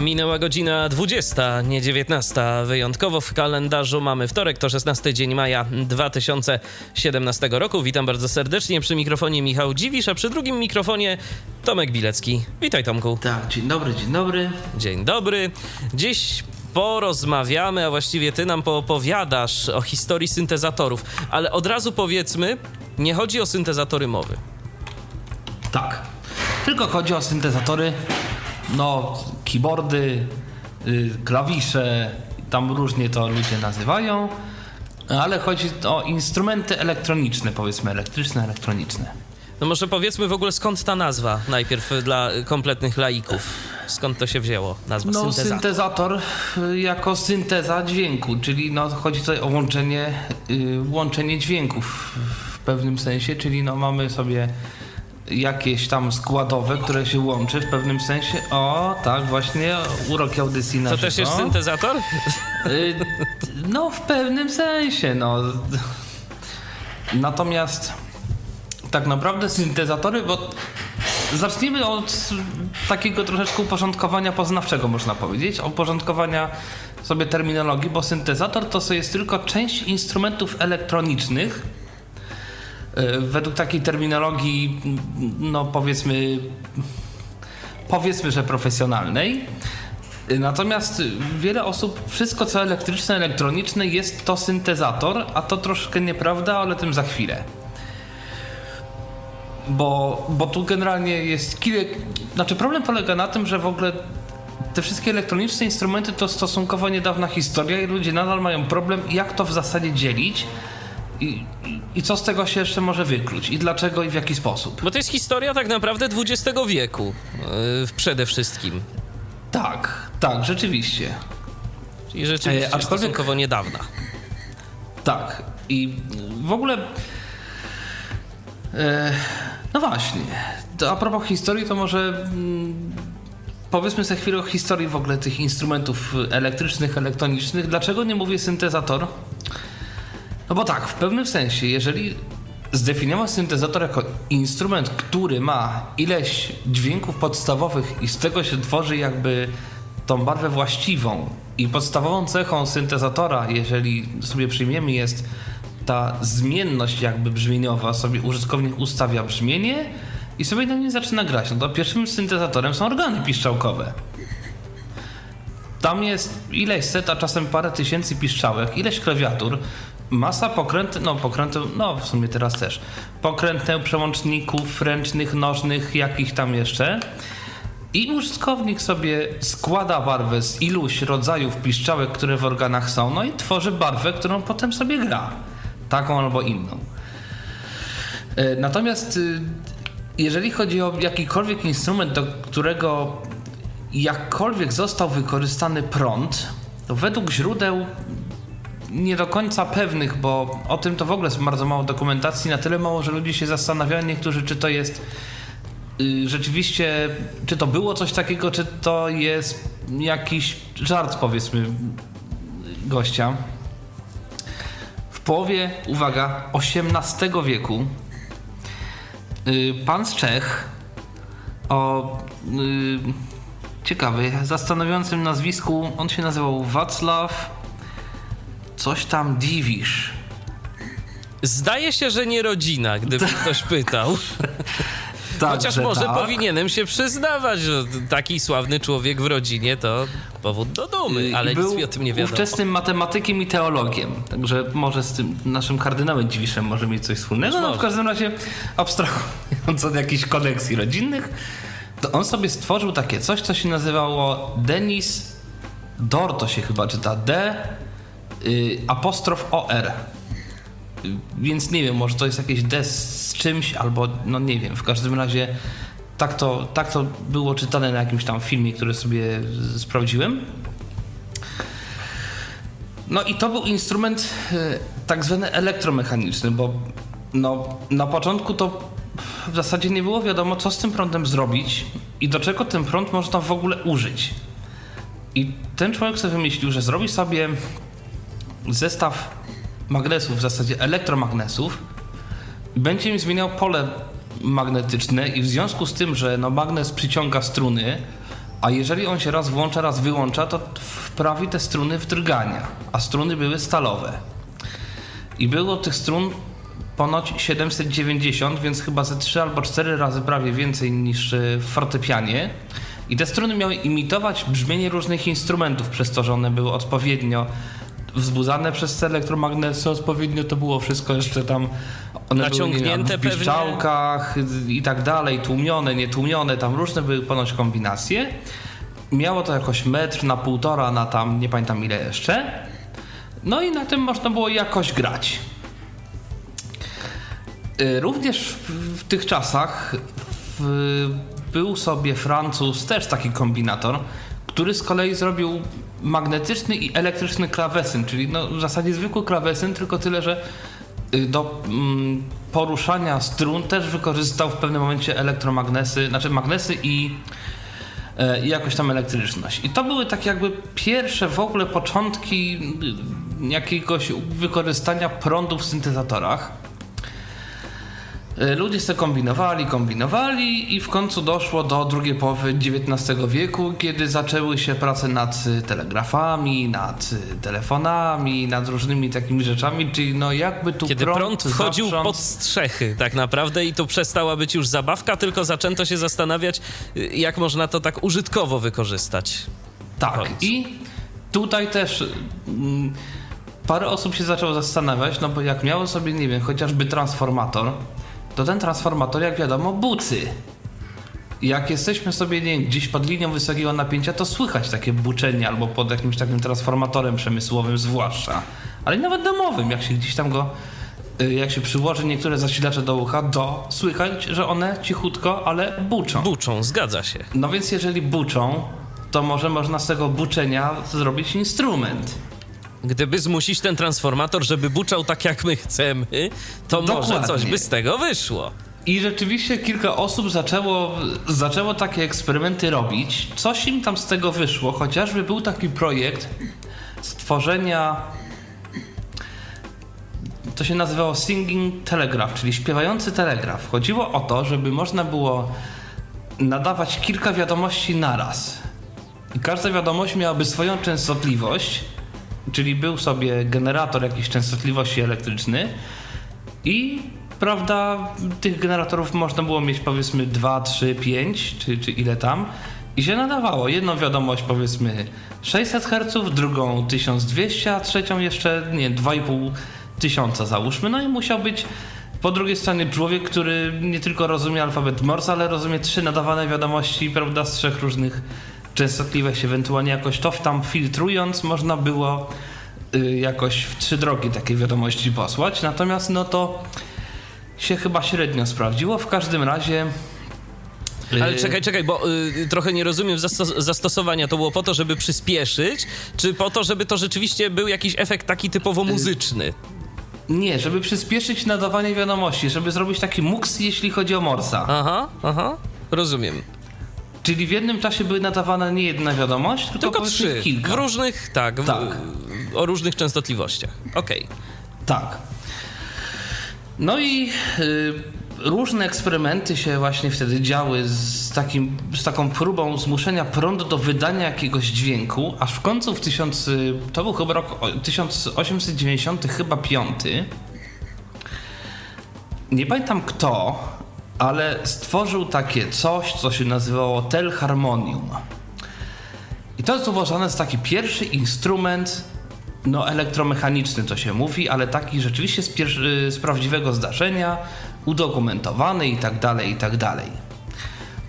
Minęła godzina 20, nie 19. Wyjątkowo w kalendarzu mamy wtorek, to 16 dzień maja 2017 roku. Witam bardzo serdecznie przy mikrofonie Michał Dziwisz, a przy drugim mikrofonie Tomek Bilecki. Witaj Tomku. Tak, dzień dobry, dzień dobry. Dzień dobry. Dziś porozmawiamy, a właściwie ty nam poopowiadasz o historii syntezatorów, ale od razu powiedzmy, nie chodzi o syntezatory mowy. Tak, tylko chodzi o syntezatory, no, keyboardy, y, klawisze, tam różnie to ludzie nazywają, ale chodzi o instrumenty elektroniczne, powiedzmy elektryczne, elektroniczne. No może powiedzmy w ogóle skąd ta nazwa najpierw dla kompletnych laików. Skąd to się wzięło, nazwa No, syntezator? syntezator y, jako synteza dźwięku, czyli no, chodzi tutaj o łączenie, y, łączenie dźwięków w pewnym sensie, czyli no, mamy sobie jakieś tam składowe, które się łączy w pewnym sensie. O, tak, właśnie uroki audycji na To żywo. też jest syntezator? Y, No, w pewnym sensie, no. Natomiast tak naprawdę syntezatory, bo zacznijmy od takiego troszeczkę uporządkowania poznawczego, można powiedzieć, uporządkowania sobie terminologii, bo syntezator to jest tylko część instrumentów elektronicznych, według takiej terminologii, no powiedzmy, powiedzmy, że profesjonalnej. Natomiast wiele osób, wszystko co elektryczne, elektroniczne jest to syntezator, a to troszkę nieprawda, ale tym za chwilę. Bo, bo tu generalnie jest kilka. Znaczy, problem polega na tym, że w ogóle te wszystkie elektroniczne instrumenty to stosunkowo niedawna historia i ludzie nadal mają problem, jak to w zasadzie dzielić i, i, i co z tego się jeszcze może wykluć i dlaczego i w jaki sposób. Bo to jest historia tak naprawdę XX wieku yy, przede wszystkim. Tak, tak, rzeczywiście. Czyli rzeczywiście E, aczkolwiek- stosunkowo niedawna. Tak. I w ogóle. E, no właśnie. To a propos historii, to może. Mm, powiedzmy sobie chwilę o historii w ogóle tych instrumentów elektrycznych, elektronicznych. Dlaczego nie mówię syntezator? No bo tak, w pewnym sensie, jeżeli zdefiniować syntezator jako instrument, który ma ileś dźwięków podstawowych i z tego się tworzy jakby tą barwę właściwą i podstawową cechą syntezatora, jeżeli sobie przyjmiemy jest ta zmienność jakby brzmieniowa, sobie użytkownik ustawia brzmienie i sobie na nie zaczyna grać. No to pierwszym syntezatorem są organy piszczałkowe. Tam jest ileś set, a czasem parę tysięcy piszczałek, ileś klawiatur, masa pokrętów, no pokrętów, no w sumie teraz też, pokrętneł przełączników ręcznych, nożnych, jakich tam jeszcze. I użytkownik sobie składa barwę z iluś rodzajów piszczałek, które w organach są, no i tworzy barwę, którą potem sobie gra. Taką albo inną. E, Natomiast y, jeżeli chodzi o jakikolwiek instrument, do którego jakkolwiek został wykorzystany prąd, to według źródeł nie do końca pewnych, bo o tym to w ogóle jest bardzo mało dokumentacji, na tyle mało, że ludzie się zastanawiają niektórzy, czy to jest y, rzeczywiście, czy to było coś takiego, czy to jest jakiś żart, powiedzmy, gościa. W połowie, uwaga, XVIII wieku y, pan z Czech o y, ciekawy, zastanawiającym nazwisku, on się nazywał Wacław coś tam Diwisz. Zdaje się, że nie rodzina, gdyby ktoś pytał. Chociaż Także może tak. powinienem się przyznawać, że taki sławny człowiek w rodzinie to powód do dumy, ale był nic mi o tym nie wiadomo. ówczesnym matematykiem i teologiem, także może z tym naszym kardynałem Dziwiszem może mieć coś wspólnego. No, w każdym razie, abstrahując od jakichś koneksji rodzinnych, to on sobie stworzył takie coś, co się nazywało Denis Dor, to się chyba czyta D y, apostrof OR. Y, Więc nie wiem, może to jest jakieś D z czymś, albo no nie wiem, w każdym razie tak to, tak to było czytane na jakimś tam filmie, który sobie sprawdziłem. No i to był instrument e, tak zwany elektromechaniczny, bo no, na początku to w zasadzie nie było wiadomo, co z tym prądem zrobić i do czego ten prąd można w ogóle użyć. I ten człowiek sobie wymyślił, że zrobi sobie zestaw magnesów, w zasadzie elektromagnesów będzie im zmieniał pole magnetyczne i w związku z tym, że no magnes przyciąga struny, a jeżeli on się raz włącza, raz wyłącza, to wprawi te struny w drgania, a struny były stalowe. I było tych strun ponoć 790, więc chyba ze 3 albo 4 razy prawie więcej niż w fortepianie. I te struny miały imitować brzmienie różnych instrumentów, przez to, że one były odpowiednio wzbudzane przez te elektromagnesy, odpowiednio to było wszystko jeszcze tam one naciągnięte były, w piszczałkach i tak dalej, tłumione, nietłumione, tam różne były ponoć kombinacje. Miało to jakoś metr na półtora, na tam nie pamiętam ile jeszcze. No i na tym można było jakoś grać. Y, również w, w tych czasach w, był sobie Francuz, też taki kombinator, który z kolei zrobił magnetyczny i elektryczny klawesyn, czyli no w zasadzie zwykły klawesyn, tylko tyle, że y, do mm, poruszania strun też wykorzystał w pewnym momencie elektromagnesy, znaczy magnesy i, e, i jakoś tam elektryczność. I to były tak jakby pierwsze w ogóle początki y, jakiegoś wykorzystania prądu w syntezatorach. E, ludzie sobie kombinowali, kombinowali i w końcu doszło do drugiej połowy XIX wieku, kiedy zaczęły się prace nad telegrafami, nad telefonami, nad różnymi takimi rzeczami, czyli no jakby tu Kiedy prąd, prąd wchodził pod strzechy tak naprawdę i to przestała być już zabawka, tylko zaczęto się zastanawiać, jak można to tak użytkowo wykorzystać. Tak i tutaj też... Mm, parę osób się zaczęło zastanawiać, no bo jak miało sobie, nie wiem, chociażby transformator, to ten transformator, jak wiadomo, bucy. Jak jesteśmy sobie nie, gdzieś pod linią wysokiego napięcia, to słychać takie buczenie albo pod jakimś takim transformatorem przemysłowym zwłaszcza. Ale nawet domowym, jak się gdzieś tam go, y, jak się przyłoży niektóre zasilacze do ucha, to słychać, że one cichutko, ale buczą. Buczą, zgadza się. No więc jeżeli buczą, to może można z tego buczenia zrobić instrument. Gdyby zmusić ten transformator, żeby buczał tak jak my chcemy, to Dokładnie. może coś by z tego wyszło. I rzeczywiście kilka osób zaczęło, zaczęło takie eksperymenty robić. Coś im tam z tego wyszło, chociażby był taki projekt stworzenia. To się nazywało Singing Telegraph, czyli śpiewający telegraf. Chodziło o to, żeby można było nadawać kilka wiadomości naraz. I każda wiadomość miałaby swoją częstotliwość czyli był sobie generator jakiejś częstotliwości elektryczny i prawda, tych generatorów można było mieć powiedzmy 2, 3, 5 czy, czy ile tam i się nadawało. Jedną wiadomość powiedzmy 600 Hz, drugą 1200, a trzecią jeszcze nie 2,5 tysiąca załóżmy. No i musiał być po drugiej stronie człowiek, który nie tylko rozumie alfabet Morse, ale rozumie trzy nadawane wiadomości, prawda, z trzech różnych częstotliwość, ewentualnie jakoś to tam filtrując, można było y, jakoś w trzy drogi takie wiadomości posłać. Natomiast no to się chyba średnio sprawdziło. W każdym razie. Y, Ale czekaj, czekaj, bo y, trochę nie rozumiem zastos zastosowania. To było po to, żeby przyspieszyć, czy po to, żeby to rzeczywiście był jakiś efekt taki typowo muzyczny? Nie, żeby przyspieszyć nadawanie wiadomości, żeby zrobić taki muks, jeśli chodzi o Morsa. Aha, aha, rozumiem. Czyli w jednym czasie były nadawane nie jedna wiadomość, tylko, tylko trzy. Kilka. W różnych, tak, tak. W, o różnych częstotliwościach. Okej. Okay. Tak. No i y, różne eksperymenty się właśnie wtedy działy z, takim, z taką próbą zmuszenia prądu do wydania jakiegoś dźwięku, aż w końcu w tysiąc, to był chyba rok 1890 chyba piąty. Nie pamiętam kto, ale stworzył takie coś, co się nazywało telharmonium. I to jest uważane za taki pierwszy instrument, no elektromechaniczny to się mówi, ale taki rzeczywiście z, z prawdziwego zdarzenia, udokumentowany i tak dalej, i tak dalej.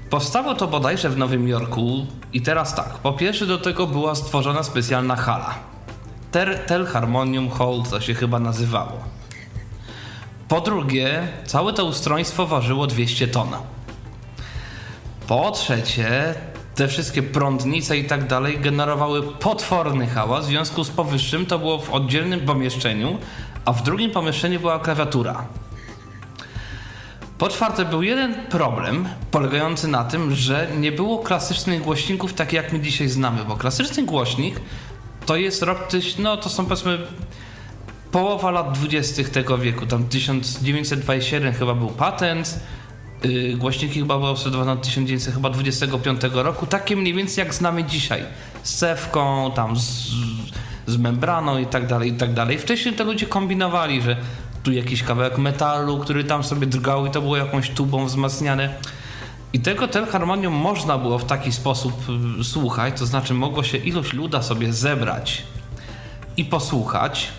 Powstało to bodajże w Nowym Jorku i teraz tak, po pierwsze do tego była stworzona specjalna hala. Telharmonium Hall to się chyba nazywało. Po drugie, całe to ustroństwo ważyło 200 ton. Po trzecie, te wszystkie prądnice i tak dalej generowały potworny hałas, w związku z powyższym to było w oddzielnym pomieszczeniu, a w drugim pomieszczeniu była klawiatura. Po czwarte, był jeden problem polegający na tym, że nie było klasycznych głośników takich jak my dzisiaj znamy, bo klasyczny głośnik to jest rok, no to są powiedzmy połowa lat 20. tego wieku, tam 1927 chyba był patent, yy, głośniki chyba były obserwowane od 1925 roku, takie mniej więcej jak znamy dzisiaj, z cewką, tam z, z membraną i tak dalej, i tak dalej. Wcześniej to ludzie kombinowali, że tu jakiś kawałek metalu, który tam sobie drgał i to było jakąś tubą wzmacniane. I tego telharmonium można było w taki sposób y, słuchać, to znaczy mogło się ilość luda sobie zebrać i posłuchać,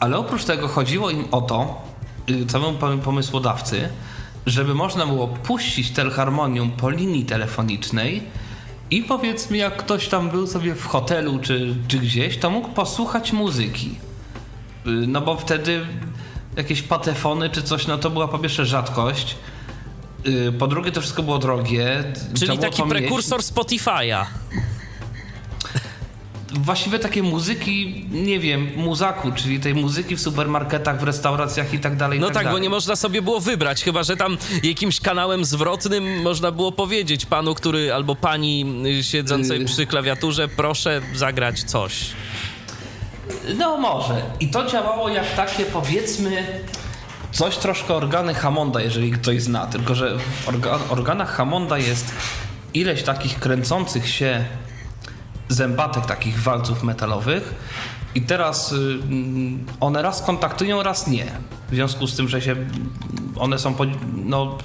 ale oprócz tego chodziło im o to, y, całemu pomysłodawcy, żeby można było puścić telharmonium po linii telefonicznej i powiedzmy jak ktoś tam był sobie w hotelu czy, czy gdzieś, to mógł posłuchać muzyki. Y, no bo wtedy jakieś patefony czy coś, no to była po pierwsze rzadkość, y, po drugie to wszystko było drogie. Czyli taki prekursor Spotify'a. Właściwie takie muzyki, nie wiem, muzaku, czyli tej muzyki w supermarketach, w restauracjach i tak dalej. No tak, tak, dalej. bo nie można sobie było wybrać, chyba że tam jakimś kanałem zwrotnym można było powiedzieć panu, który albo pani siedzącej yy. przy klawiaturze, proszę zagrać coś. No może. I to działało jak takie powiedzmy coś troszkę organy Hammonda, jeżeli ktoś zna. Tylko, że w orga organach Hammonda jest ileś takich kręcących się zębatek, takich walców metalowych. I teraz y, one raz kontaktują, raz nie. W związku z tym, że się one są po, no.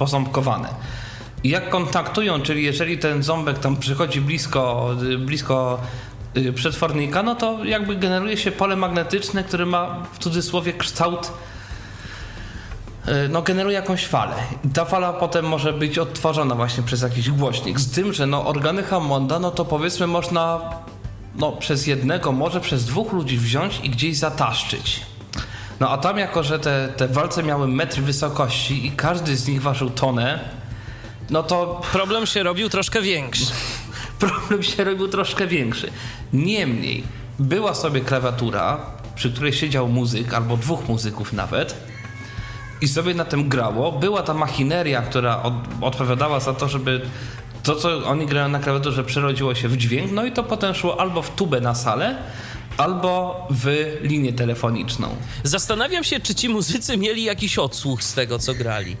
I jak kontaktują, czyli jeżeli ten ząbek tam przychodzi blisko, y, blisko Y, przetwornika, no to jakby generuje się pole magnetyczne, które ma w cudzysłowie kształt no, generuje jakąś falę. I ta fala potem może być odtwarzana właśnie przez jakiś głośnik. Z tym, że no, organy Hammonda, no to powiedzmy można no, przez jednego, może przez dwóch ludzi wziąć i gdzieś zataszczyć. No a tam jako, że te, te walce miały metr wysokości i każdy z nich ważył tonę, no to... Problem się robił troszkę większy problem się robił troszkę większy. Niemniej, była sobie klawiatura, przy której siedział muzyk, albo dwóch muzyków nawet, i sobie na tym grało. Była ta machineria, która od, odpowiadała za to, żeby to, co oni grają na klawiaturze, przerodziło się w dźwięk, no i to potem szło albo w tubę na salę, albo w linię telefoniczną. Zastanawiam się, czy ci muzycy mieli jakiś odsłuch z tego, co grali.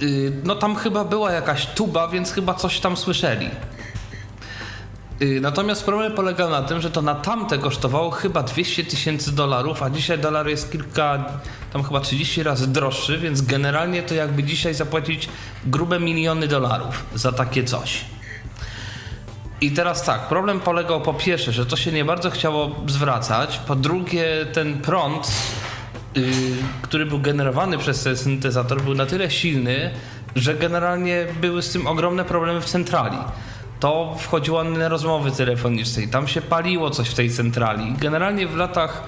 Yy, no tam chyba była jakaś tuba, więc chyba coś tam słyszeli. Y, natomiast problem polegał na tym, że to na tamte kosztowało chyba 200 tysięcy dolarów, a dzisiaj dolar jest kilka, tam chyba 30 razy droższy, więc generalnie to jakby dzisiaj zapłacić grube miliony dolarów za takie coś. I teraz tak, problem polegał po pierwsze, że to się nie bardzo chciało zwracać, po drugie ten prąd, yy, który był generowany przez ten syntezator był na tyle silny, że generalnie były z tym ogromne problemy w centrali to wchodziło na rozmowy telefoniczne i tam się paliło coś w tej centrali. Generalnie w latach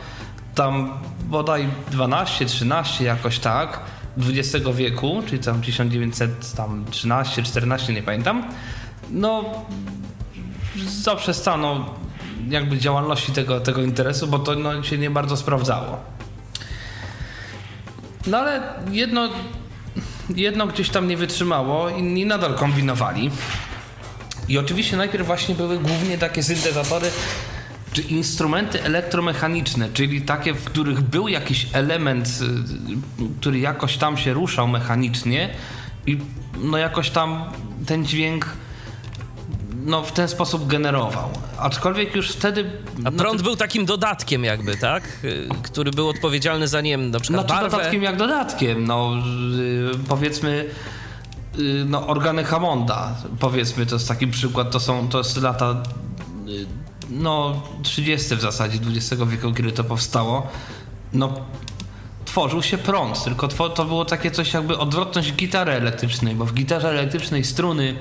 tam bodaj 12, 13 jakoś tak, XX wieku, czyli tam 1913, 14, nie pamiętam, no zaprzestano jakby działalności tego, tego interesu, bo to no, się nie bardzo sprawdzało. No ale jedno, jedno gdzieś tam nie wytrzymało, inni nadal kombinowali. I oczywiście najpierw właśnie były głównie takie syntezatory czy instrumenty elektromechaniczne, czyli takie, w których był jakiś element, y, który jakoś tam się ruszał mechanicznie i no jakoś tam ten dźwięk no, w ten sposób generował. Aczkolwiek już wtedy... A no prąd był takim dodatkiem jakby, tak? Y, który był odpowiedzialny za, nie wiem, na przykład No, dodatkiem jak dodatkiem, no yy, powiedzmy Y, no, organy Hammonda, powiedzmy, to jest taki przykład, to są, to jest lata y, no 30 w zasadzie XX wieku, kiedy to powstało, no tworzył się prąd, tylko to było takie coś jakby odwrotność gitary elektrycznej, bo w gitarze elektrycznej struny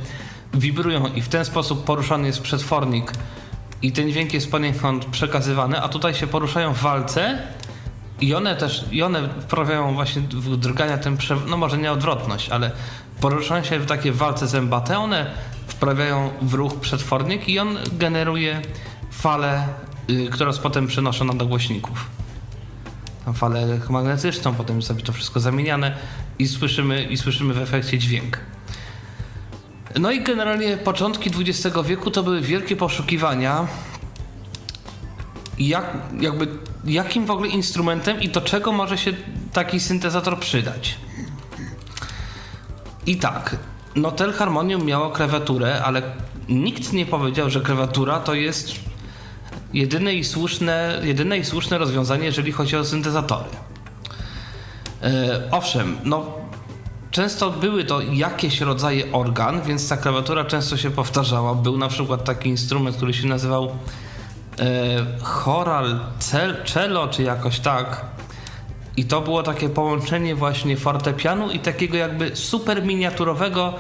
wibrują i w ten sposób poruszany jest przetwornik i ten dźwięk jest poniekąd przekazywany, a tutaj się poruszają w walce i one też, i one wprawiają właśnie w drgania ten, no może nie odwrotność, ale poruszają się w takie walce zębate, one wprawiają w ruch przetwornik i on generuje falę, yy, która jest potem przenoszona do głośników. falę elektromagnetyczną, potem sobie to wszystko zamieniane i słyszymy, i słyszymy w efekcie dźwięk. No i generalnie początki XX wieku to były wielkie poszukiwania jak, jakby, jakim w ogóle instrumentem i do czego może się taki syntezator przydać. I tak, Notel Harmonium miało klawiaturę, ale nikt nie powiedział, że klawiatura to jest jedyne i słuszne, jedyne i słuszne rozwiązanie, jeżeli chodzi o syntezatory. E, owszem, no często były to jakieś rodzaje organ, więc ta klawiatura często się powtarzała. Był na przykład taki instrument, który się nazywał e, choral cello, czy jakoś tak. I to było takie połączenie właśnie fortepianu i takiego jakby super miniaturowego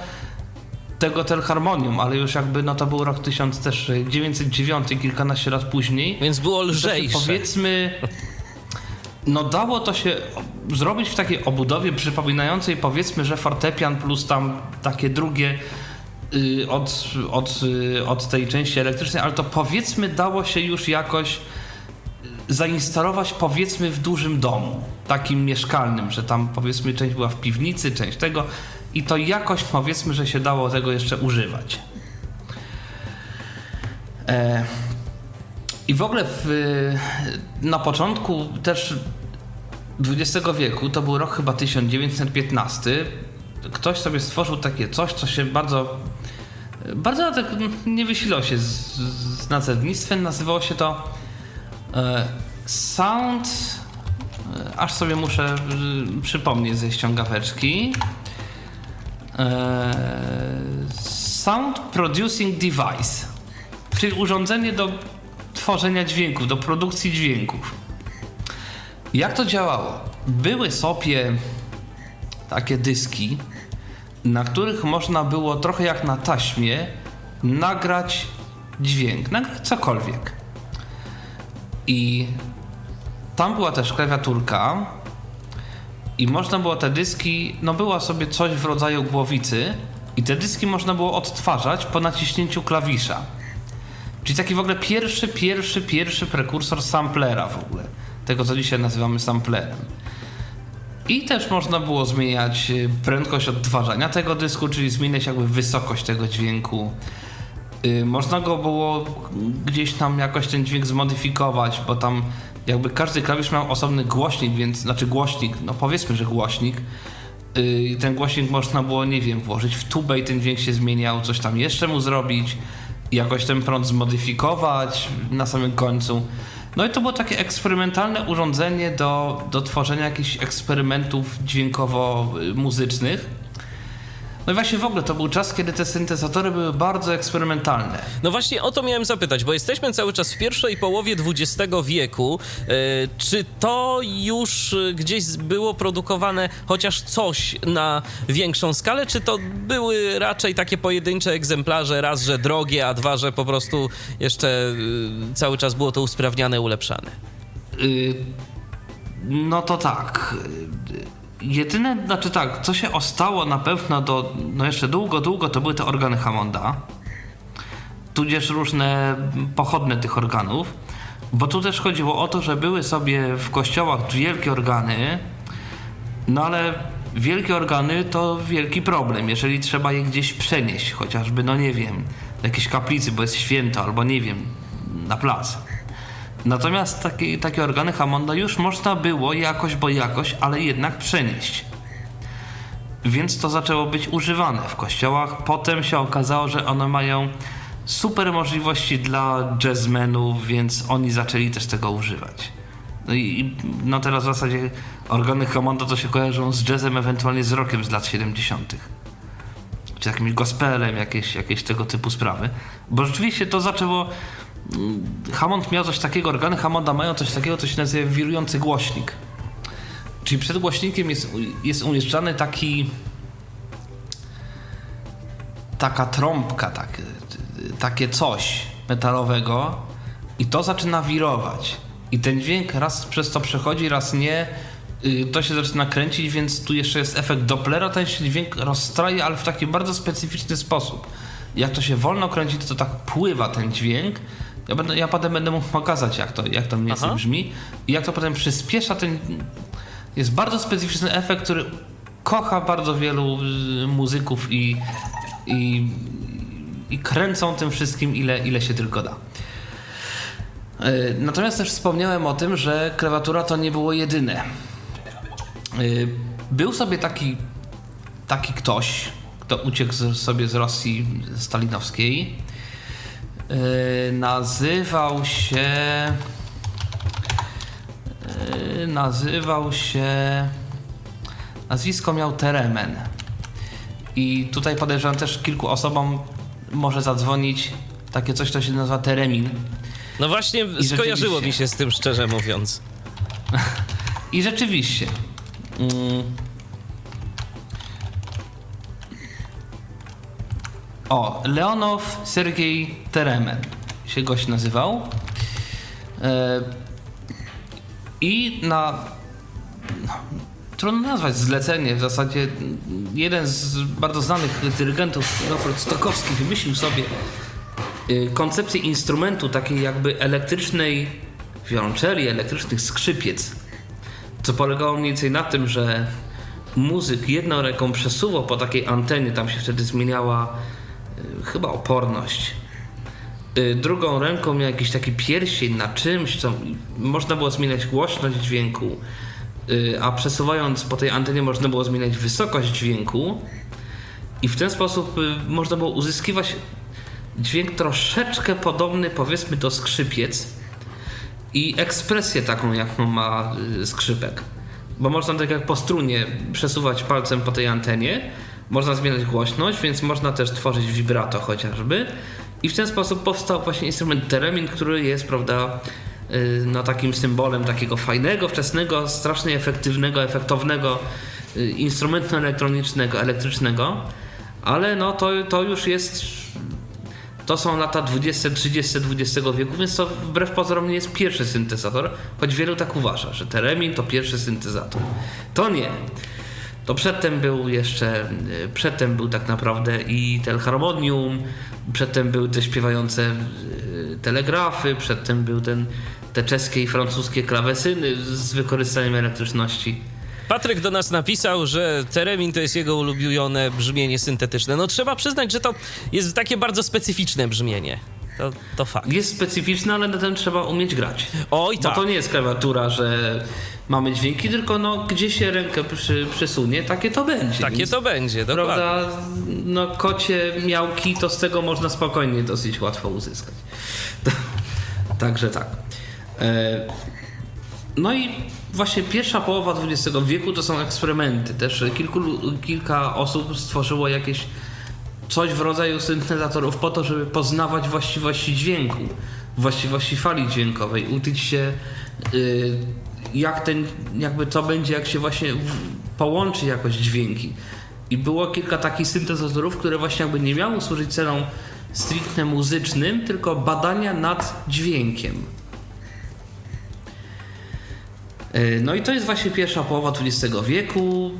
tego telharmonium, ale już jakby no to był rok 1909, kilkanaście lat później. Więc było lżejsze. Powiedzmy, no dało to się zrobić w takiej obudowie przypominającej powiedzmy, że fortepian plus tam takie drugie y, od, od, y, od tej części elektrycznej, ale to powiedzmy dało się już jakoś zainstalować powiedzmy w dużym domu, takim mieszkalnym, że tam powiedzmy część była w piwnicy, część tego i to jakoś powiedzmy, że się dało tego jeszcze używać. E, I w ogóle w, na początku też XX wieku, to był rok chyba 1915, ktoś sobie stworzył takie coś, co się bardzo bardzo tak nie wysilał się z, z nazewnictwem, nazywało się to e, Sound aż sobie muszę e, przypomnieć ze ściągaweczki E, sound Producing Device, czyli urządzenie do tworzenia dźwięków, do produkcji dźwięków. Jak to działało? Były sobie takie dyski, na których można było trochę jak na taśmie nagrać dźwięk, nagrać cokolwiek. I tam była też klawiaturka, i można było te dyski, no była sobie coś w rodzaju głowicy i te dyski można było odtwarzać po naciśnięciu klawisza. Czyli taki w ogóle pierwszy, pierwszy, pierwszy prekursor samplera w ogóle. Tego, co dzisiaj nazywamy samplerem. I też można było zmieniać y, prędkość odtwarzania tego dysku, czyli zmieniać jakby wysokość tego dźwięku. Y, można go było gdzieś tam jakoś ten dźwięk zmodyfikować, bo tam jakby każdy klawisz miał osobny głośnik, więc, znaczy głośnik, no powiedzmy, że głośnik. Yy, ten głośnik można było, nie wiem, włożyć w tubę i ten dźwięk się zmieniał, coś tam jeszcze mu zrobić, jakoś ten prąd zmodyfikować na samym końcu. No i to było takie eksperymentalne urządzenie do, do tworzenia jakichś eksperymentów dźwiękowo-muzycznych. No i właśnie w ogóle to był czas, kiedy te syntezatory były bardzo eksperymentalne. No właśnie o to miałem zapytać, bo jesteśmy cały czas w pierwszej połowie XX wieku. E, czy to już gdzieś było produkowane chociaż coś na większą skalę, czy to były raczej takie pojedyncze egzemplarze, raz, że drogie, a dwa, że po prostu jeszcze e, cały czas było to usprawniane, ulepszane? Y, no to tak. Jedyne, znaczy tak, co się ostało na pewno do, no jeszcze długo, długo, to były te organy Hammonda, tudzież różne pochodne tych organów, bo tu też chodziło o to, że były sobie w kościołach wielkie organy, no ale wielkie organy to wielki problem, jeżeli trzeba je gdzieś przenieść, chociażby, no nie wiem, do jakiejś kaplicy, bo jest święto, albo nie wiem, na plac. Natomiast takie, takie organy Hammonda już można było jakoś, bo jakoś, ale jednak przenieść. Więc to zaczęło być używane w kościołach. Potem się okazało, że one mają super możliwości dla jazzmenów, więc oni zaczęli też tego używać. No i no teraz w zasadzie organy Hammonda to się kojarzą z jazzem, ewentualnie z rockiem z lat 70. Czy jakimś gospelem, jakieś, jakieś tego typu sprawy. Bo rzeczywiście to zaczęło Hammond miał coś takiego, organy Hammonda mają coś takiego, co się nazywa wirujący głośnik. Czyli przed głośnikiem jest, jest umieszczany taki taka trąbka, tak, takie coś metalowego i to zaczyna wirować. I ten dźwięk raz przez to przechodzi, raz nie. Y, to się zaczyna kręcić, więc tu jeszcze jest efekt Dopplera. Ten się dźwięk rozstraje, ale w taki bardzo specyficzny sposób. Jak to się wolno kręci, to tak pływa ten dźwięk Ja, będę, ja potem będę mógł pokazać, jak to, jak to mniej więcej brzmi i jak to potem przyspiesza ten... Jest bardzo specyficzny efekt, który kocha bardzo wielu y, muzyków i, i, i kręcą tym wszystkim, ile, ile się tylko da. Y, Natomiast też wspomniałem o tym, że klawiatura to nie było jedyne. Y, Był sobie taki, taki ktoś, kto uciekł sobie z Rosji stalinowskiej. Y, Nazywał się. y, Nazywał się. Nazwisko miał Teremen. I tutaj podejrzewam też kilku osobom może zadzwonić takie coś, co się nazywa Teremin. No właśnie, skojarzyło rzeczywiście. mi się z tym, szczerze mówiąc. I rzeczywiście. Mm, o, Leonow Sergiej Teremen się gość nazywał. E, I na. No, trudno nazwać zlecenie. W zasadzie jeden z bardzo znanych dyrygentów, Leopold Stokowski, wymyślił sobie y, koncepcję instrumentu takiej jakby elektrycznej wiolonczeli, elektrycznych skrzypiec. Co polegało mniej więcej na tym, że muzyk jedną ręką przesuwał po takiej antenie, tam się wtedy zmieniała chyba oporność. Y, drugą ręką miał jakiś taki pierścień na czymś, co można było zmieniać głośność dźwięku, y, a przesuwając po tej antenie można było zmieniać wysokość dźwięku i w ten sposób y, można było uzyskiwać dźwięk troszeczkę podobny powiedzmy do skrzypiec, i ekspresję taką, jaką ma skrzypek. Bo można tak jak po strunie przesuwać palcem po tej antenie, można zmieniać głośność, więc można też tworzyć vibrato chociażby. I w ten sposób powstał właśnie instrument teremin, który jest, prawda, y, no takim symbolem takiego fajnego, wczesnego, strasznie efektywnego, efektownego y, instrumentu elektronicznego, elektrycznego. Ale no to, to już jest to są lata 20, 30 XX wieku, więc to wbrew pozorom nie jest pierwszy syntezator, choć wielu tak uważa, że Teremin to pierwszy syntezator. To nie. To przedtem był jeszcze, y, przedtem był tak naprawdę i telharmonium, przedtem były te śpiewające y, telegrafy, przedtem był ten, te czeskie i francuskie klawesyny z wykorzystaniem elektryczności. Patryk do nas napisał, że Teremin to jest jego ulubione brzmienie syntetyczne. No trzeba przyznać, że to jest takie bardzo specyficzne brzmienie. To, to fakt. Jest specyficzny, ale na tym trzeba umieć grać. Oj Bo tak. to nie jest klawiatura, że mamy dźwięki, tylko no, gdzie się rękę przy, przesunie, takie to będzie. Takie Więc, to będzie, dokładnie. Prawda, no kocie miałki, to z tego można spokojnie dosyć łatwo uzyskać. Także tak. E, No i właśnie pierwsza połowa XX wieku to są eksperymenty. Też kilku, kilka osób stworzyło jakieś coś w rodzaju syntezatorów po to, żeby poznawać właściwości dźwięku, właściwości fali dźwiękowej, uczyć się y, jak ten, jakby to będzie, jak się właśnie połączy jakoś dźwięki. I było kilka takich syntezatorów, które właśnie jakby nie miały służyć celom stricte muzycznym, tylko badania nad dźwiękiem. Y, No i to jest właśnie pierwsza połowa XX wieku.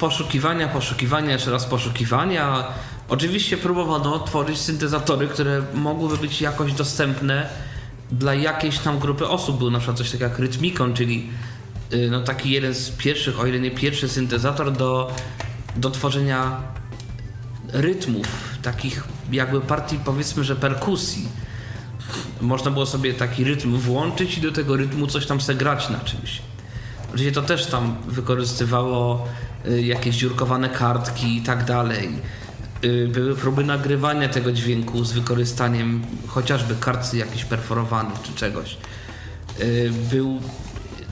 Poszukiwania, poszukiwania, jeszcze raz poszukiwania. Oczywiście próbowano tworzyć syntezatory, które mogłyby być jakoś dostępne dla jakiejś tam grupy osób. Był na przykład coś takiego jak Rytmikon, czyli y, no taki jeden z pierwszych, o ile nie pierwszy syntezator do, do tworzenia rytmów, takich jakby partii powiedzmy, że perkusji. Można było sobie taki rytm włączyć i do tego rytmu coś tam se grać na czymś. Oczywiście to też tam wykorzystywało y, jakieś dziurkowane kartki i tak dalej. Y, Były próby nagrywania tego dźwięku z wykorzystaniem chociażby kart jakichś perforowanych czy czegoś. Y, Był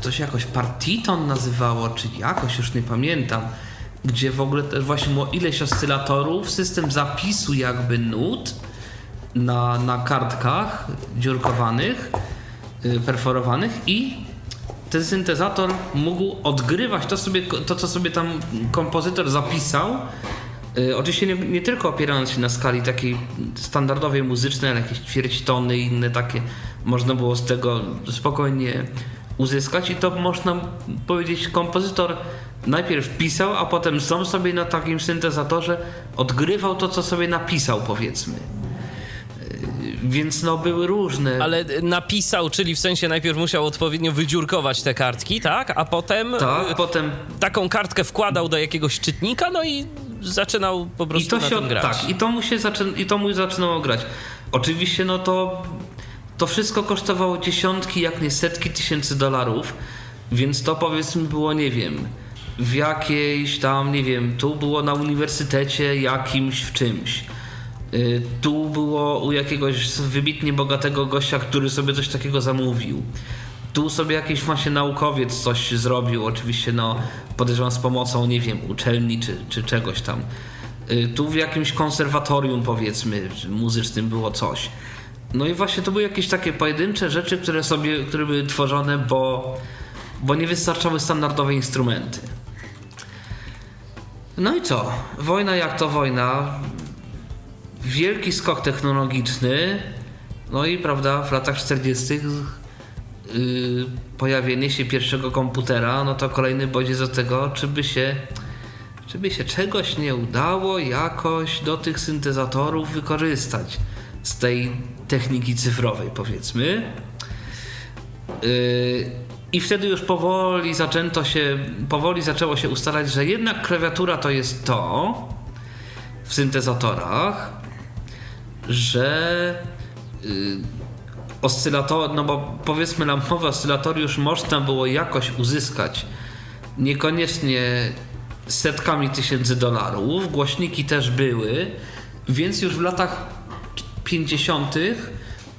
to się jakoś partiton nazywało, czy jakoś już nie pamiętam, gdzie w ogóle też właśnie było ileś oscylatorów, system zapisu jakby nut na, na kartkach dziurkowanych, y, perforowanych i ten syntezator mógł odgrywać to, sobie, to co sobie tam kompozytor zapisał. Y, Oczywiście nie, nie tylko opierając się na skali takiej standardowej muzycznej, ale jakieś ćwierćtony i inne takie można było z tego spokojnie uzyskać i to można powiedzieć kompozytor najpierw pisał, a potem sam sobie na takim syntezatorze odgrywał to, co sobie napisał powiedzmy. Więc no były różne. Ale napisał, czyli w sensie najpierw musiał odpowiednio wydziurkować te kartki, tak? A potem tak, y, potem taką kartkę wkładał do jakiegoś czytnika, no i zaczynał po prostu I to na się, tym grać. Tak, i to mu się zaczyn, i to mu zaczynało grać. Oczywiście no to to wszystko kosztowało dziesiątki, jak nie setki tysięcy dolarów, więc to powiedzmy było, nie wiem, w jakiejś tam, nie wiem, tu było na uniwersytecie jakimś w czymś. Y, Tu było u jakiegoś wybitnie bogatego gościa, który sobie coś takiego zamówił. Tu sobie jakiś właśnie naukowiec coś zrobił, oczywiście no podejrzewam z pomocą, nie wiem, uczelni czy, czy czegoś tam. Y, Tu w jakimś konserwatorium powiedzmy muzycznym było coś. No i właśnie to były jakieś takie pojedyncze rzeczy, które sobie, które były tworzone, bo, bo nie wystarczały standardowe instrumenty. No i co? Wojna jak to wojna. Wielki skok technologiczny. No i prawda, w latach 40. Yy, pojawienie się pierwszego komputera, no to kolejny bodziec do tego, czy by się, czy by się czegoś nie udało jakoś do tych syntezatorów wykorzystać z tej techniki cyfrowej, powiedzmy. Yy, I wtedy już powoli zaczęto się, powoli zaczęło się ustalać, że jednak klawiatura to jest to w syntezatorach, że yy, oscylator, no bo powiedzmy lampowe oscylatoriusz można było jakoś uzyskać niekoniecznie setkami tysięcy dolarów, głośniki też były, więc już w latach 50.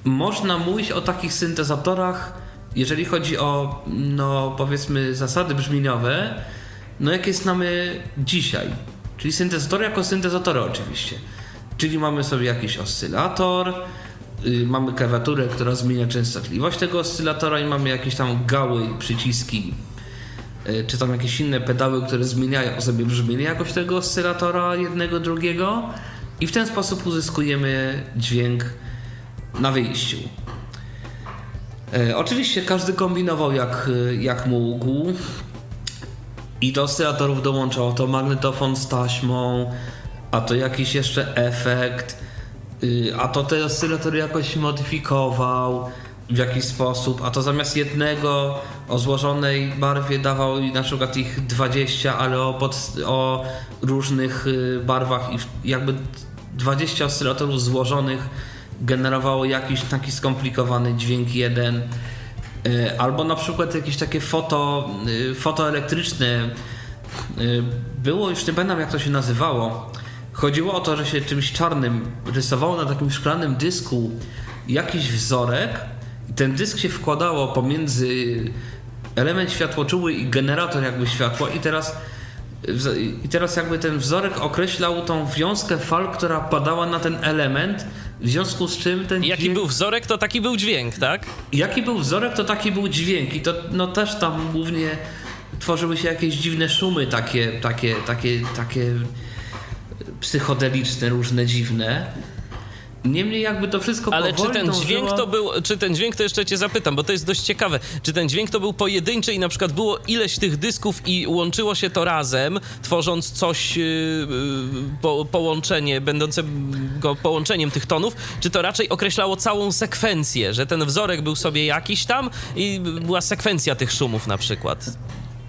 można mówić o takich syntezatorach, jeżeli chodzi o, no powiedzmy, zasady brzmieniowe, no jakie znamy dzisiaj. Czyli syntezatory jako syntezatory oczywiście. Czyli mamy sobie jakiś oscylator, mamy klawiaturę, która zmienia częstotliwość tego oscylatora i mamy jakieś tam gały przyciski, yy, czy tam jakieś inne pedały, które zmieniają sobie brzmienie jakoś tego oscylatora jednego, drugiego. I w ten sposób uzyskujemy dźwięk na wyjściu. E, oczywiście każdy kombinował jak, jak mógł. I do oscylatorów dołączał to magnetofon z taśmą, a to jakiś jeszcze efekt, y, a to te oscylatory jakoś modyfikował w jakiś sposób, a to zamiast jednego o złożonej barwie dawał na przykład ich 20, ale o, pod, o różnych y, barwach i jakby 20 oscylatorów złożonych generowało jakiś taki skomplikowany dźwięk jeden. Y, Albo na przykład jakieś takie foto, y, fotoelektryczne. Y, Było już nie pamiętam jak to się nazywało. Chodziło o to, że się czymś czarnym rysowało na takim szklanym dysku jakiś wzorek i ten dysk się wkładało pomiędzy element światłoczuły i generator jakby światła i teraz i teraz jakby ten wzorek określał tą wiązkę fal, która padała na ten element, w związku z czym ten Jaki dźwięk... był wzorek, to taki był dźwięk, tak? Jaki był wzorek, to taki był dźwięk i to no też tam głównie tworzyły się jakieś dziwne szumy takie, takie, takie, takie psychodeliczne, różne dziwne. Niemniej jakby to wszystko Ale czy ten dźwięk dążyło- to był, czy ten dźwięk to jeszcze cię zapytam, bo to jest dość ciekawe. Czy ten dźwięk to był pojedynczy i na przykład było ileś tych dysków i łączyło się to razem, tworząc coś, yy, yy, po, połączenie, będące go połączeniem tych tonów, czy to raczej określało całą sekwencję, że ten wzorek był sobie jakiś tam i była sekwencja tych szumów na przykład?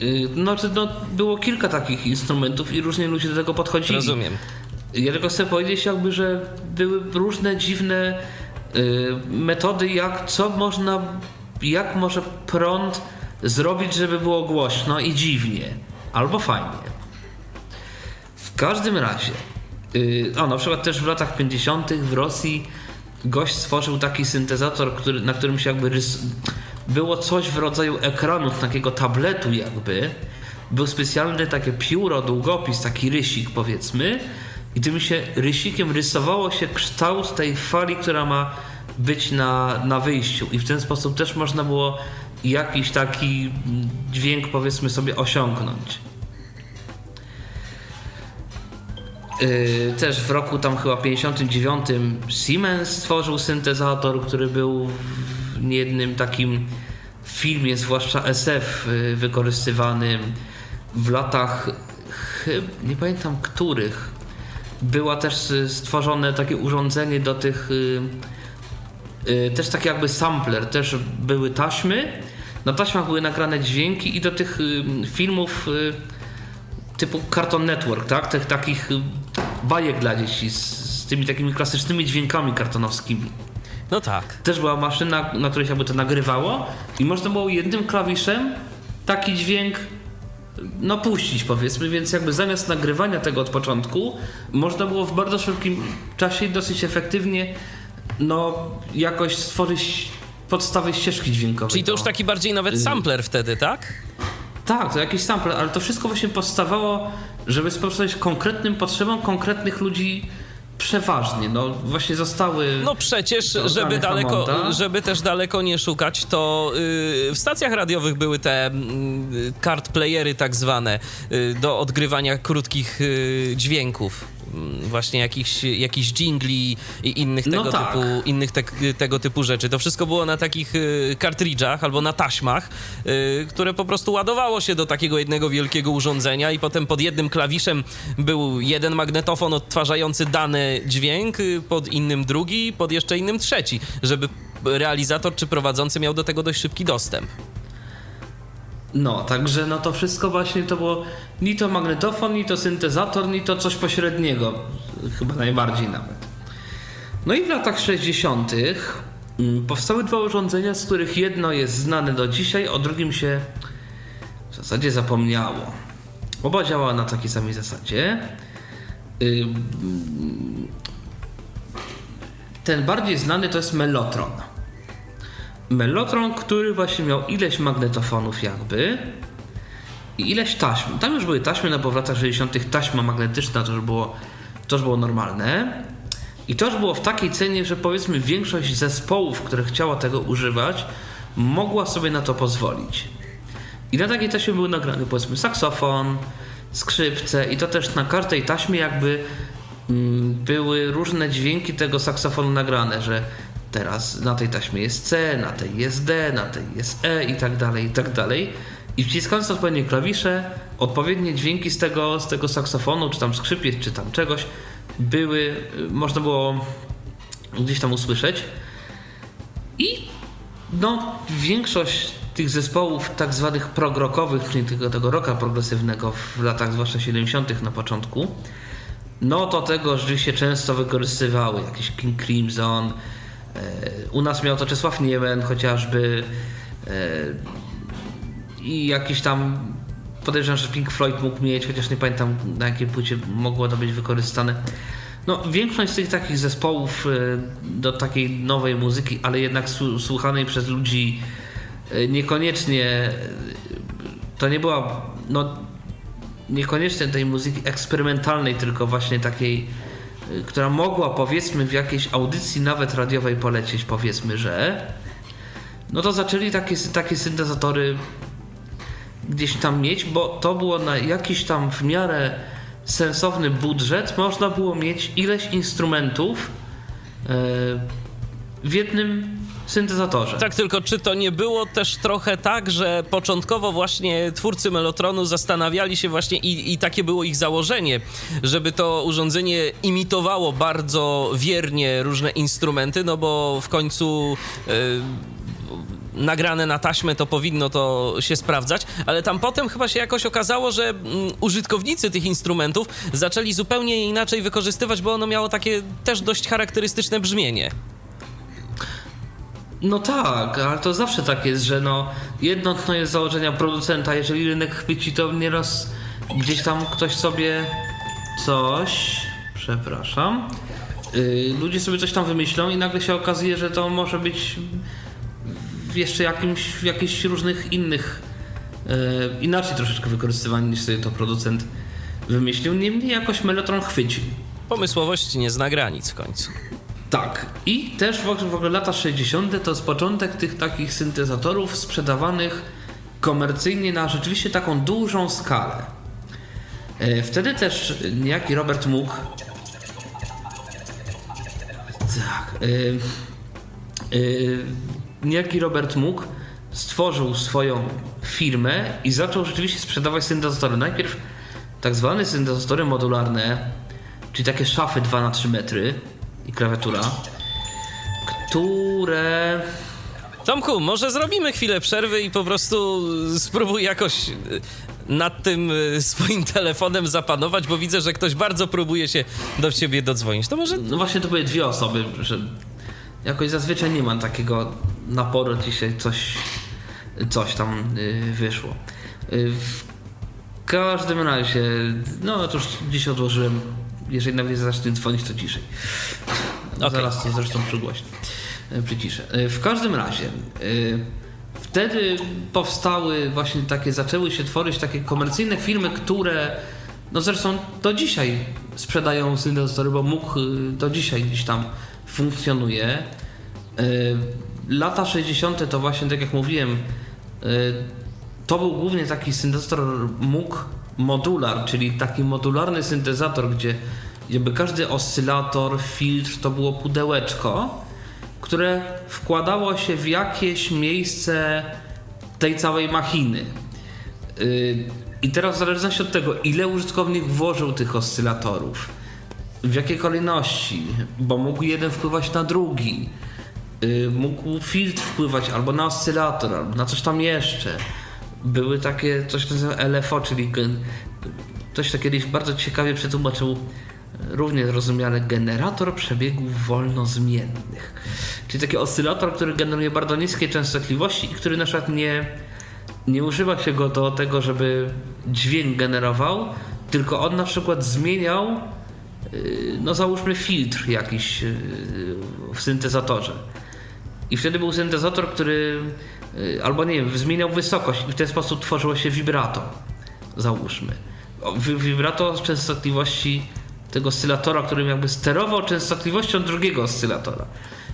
Y, No, no, było kilka takich instrumentów i różnie ludzie do tego podchodzili. Rozumiem. Ja tylko chcę powiedzieć jakby, że były różne dziwne y, metody, jak co można, jak może prąd zrobić, żeby było głośno i dziwnie, albo fajnie. W każdym razie, y, o na przykład też w latach 50. w Rosji gość stworzył taki syntezator, który, na którym się jakby rys- było coś w rodzaju ekranu, takiego tabletu jakby. Był specjalny takie pióro, długopis, taki rysik powiedzmy i tym się rysikiem rysowało się kształt tej fali, która ma być na, na wyjściu i w ten sposób też można było jakiś taki dźwięk powiedzmy sobie osiągnąć. Yy, też w roku tam chyba 59 Siemens stworzył syntezator, który był w niejednym takim filmie, zwłaszcza SF, yy, wykorzystywanym w latach, nie pamiętam których, była też y, stworzone takie urządzenie do tych y, y, też taki jakby sampler, też były taśmy. Na taśmach były nagrane dźwięki i do tych filmów typu Cartoon Network, tak? Tych takich bajek dla dzieci z, z tymi takimi klasycznymi dźwiękami kartonowskimi. No tak. Też była maszyna, na której się to nagrywało i można było jednym klawiszem taki dźwięk no puścić powiedzmy, więc jakby zamiast nagrywania tego od początku można było w bardzo szybkim czasie i dosyć efektywnie no jakoś stworzyć podstawy ścieżki dźwiękowej. Czyli to już taki bardziej nawet sampler wtedy, tak? Tak, to jakiś sample, ale to wszystko właśnie powstawało, żeby sprostać konkretnym potrzebom konkretnych ludzi przeważnie. No właśnie zostały. No przecież, żeby daleko, żeby też daleko nie szukać, to y, w stacjach radiowych były te y, card playery tak zwane y, do odgrywania krótkich y, dźwięków. Mm, Właśnie jakichś, jakichś jingli i innych No tego, tak. typu, innych te, tego typu rzeczy. To wszystko było na takich y, kartridżach albo na taśmach, y, które po prostu ładowało się do takiego jednego wielkiego urządzenia i potem pod jednym klawiszem był jeden magnetofon odtwarzający dany dźwięk, y, pod innym drugi, pod jeszcze innym trzeci, żeby realizator czy prowadzący miał do tego dość szybki dostęp. No, także no to wszystko właśnie to było ni to magnetofon, ni to syntezator, ni to coś pośredniego. Chyba najbardziej nawet. No i w latach 60. mm, powstały dwa urządzenia, z których jedno jest znane do dzisiaj, o drugim się w zasadzie zapomniało. Oba działały na takiej samej zasadzie. Ten bardziej znany to jest Mellotron. Mellotron, który właśnie miał ileś magnetofonów jakby i ileś taśm. Tam już były taśmy, no bo w latach 60. taśma magnetyczna to już było, to już było normalne. I to już było w takiej cenie, że powiedzmy większość zespołów, które chciała tego używać, mogła sobie na to pozwolić. I na takiej taśmie był nagrany powiedzmy saksofon, skrzypce i to też na każdej taśmie jakby mm, były różne dźwięki tego saksofonu nagrane, że teraz na tej taśmie jest C, na tej jest D, na tej jest E i tak dalej, i tak dalej. I wciskając odpowiednie klawisze, odpowiednie dźwięki z tego, z tego saksofonu, czy tam skrzypiec, czy tam czegoś, były, można było gdzieś tam usłyszeć. I no, większość tych zespołów tak zwanych progrokowych, czyli tego, tego rocka progresywnego w latach zwłaszcza 70. na początku, no to tego rzeczywiście często wykorzystywały. Jakiś King Crimson, u nas miał to Czesław Niemen chociażby e, i jakiś tam podejrzewam, że Pink Floyd mógł mieć, chociaż nie pamiętam na jakiej płycie mogło to być wykorzystane. No, większość z tych takich zespołów e, do takiej nowej muzyki, ale jednak słu- słuchanej przez ludzi e, niekoniecznie e, to nie była no, niekoniecznie tej muzyki eksperymentalnej, tylko właśnie takiej, która mogła powiedzmy w jakiejś audycji nawet radiowej polecieć, powiedzmy, że no to zaczęli takie, takie syntezatory gdzieś tam mieć, bo to było na jakiś tam w miarę sensowny budżet, można było mieć ileś instrumentów e, w jednym syntezatorze. Tak, tylko czy to nie było też trochę tak, że początkowo właśnie twórcy Melotronu zastanawiali się właśnie i, i takie było ich założenie, żeby to urządzenie imitowało bardzo wiernie różne instrumenty, no bo w końcu... Yy, nagrane na taśmę, to powinno to się sprawdzać, ale tam potem chyba się jakoś okazało, że mm, użytkownicy tych instrumentów zaczęli zupełnie inaczej wykorzystywać, bo ono miało takie też dość charakterystyczne brzmienie. No tak, ale to zawsze tak jest, że no jedno to jest założenia producenta, jeżeli rynek chwyci, to nieraz gdzieś tam ktoś sobie coś, przepraszam, yy, ludzie sobie coś tam wymyślą i nagle się okazuje, że to może być w jeszcze jakimś, w jakichś różnych innych, yy, inaczej troszeczkę wykorzystywane niż sobie to producent wymyślił. Niemniej jakoś Mellotron chwycił. Pomysłowość nie zna granic w końcu. Tak. I też w ogóle, lata 60. to jest początek tych takich syntezatorów sprzedawanych komercyjnie na rzeczywiście taką dużą skalę. E, Wtedy też niejaki Robert Moog tak, y, y, niejaki Robert Moog stworzył swoją firmę i zaczął rzeczywiście sprzedawać syntezatory. Najpierw tak zwane syntezatory modularne, czyli takie szafy 2 na 3 metry i klawiatura, które Tomku, może zrobimy chwilę przerwy i po prostu spróbuj jakoś y, nad tym y, swoim telefonem zapanować, bo widzę, że ktoś bardzo próbuje się do ciebie dodzwonić. To może No właśnie to były dwie osoby, że jakoś zazwyczaj nie mam takiego naporu, dzisiaj coś, coś tam y, wyszło. W każdym razie, no to już dziś odłożyłem, jeżeli nawet zacznie dzwonić, to ciszej. Okej. Zaraz to zresztą przygłośnię, y, przyciszę. Y, W każdym razie, y, wtedy powstały właśnie takie, zaczęły się tworzyć takie komercyjne filmy, które no zresztą do dzisiaj sprzedają syntezatory, bo mógł do dzisiaj gdzieś tam funkcjonuje. Lata 60. to właśnie, tak jak mówiłem, to był głównie taki syntezator mógł modular, czyli taki modularny syntezator, gdzie, gdzie by każdy oscylator, filtr to było pudełeczko, które wkładało się w jakieś miejsce tej całej machiny. Yy, I teraz w zależności od tego, ile użytkownik włożył tych oscylatorów, w jakiej kolejności, bo mógł jeden wpływać na drugi, yy, mógł filtr wpływać albo na oscylator, albo na coś tam jeszcze. Były takie, coś nazywa LFO, czyli gen, ktoś to kiedyś bardzo ciekawie przetłumaczył, równie zrozumiale, generator przebiegów wolnozmiennych. Czyli taki oscylator, który generuje bardzo niskie częstotliwości i który na przykład nie, nie używa się go do tego, żeby dźwięk generował, tylko on na przykład zmieniał, yy, no załóżmy filtr jakiś yy, w syntezatorze. I wtedy był syntezator, który albo nie wiem, zmieniał wysokość i w ten sposób tworzyło się vibrato. Załóżmy. Vibrato z częstotliwości tego oscylatora, którym jakby sterował częstotliwością drugiego oscylatora.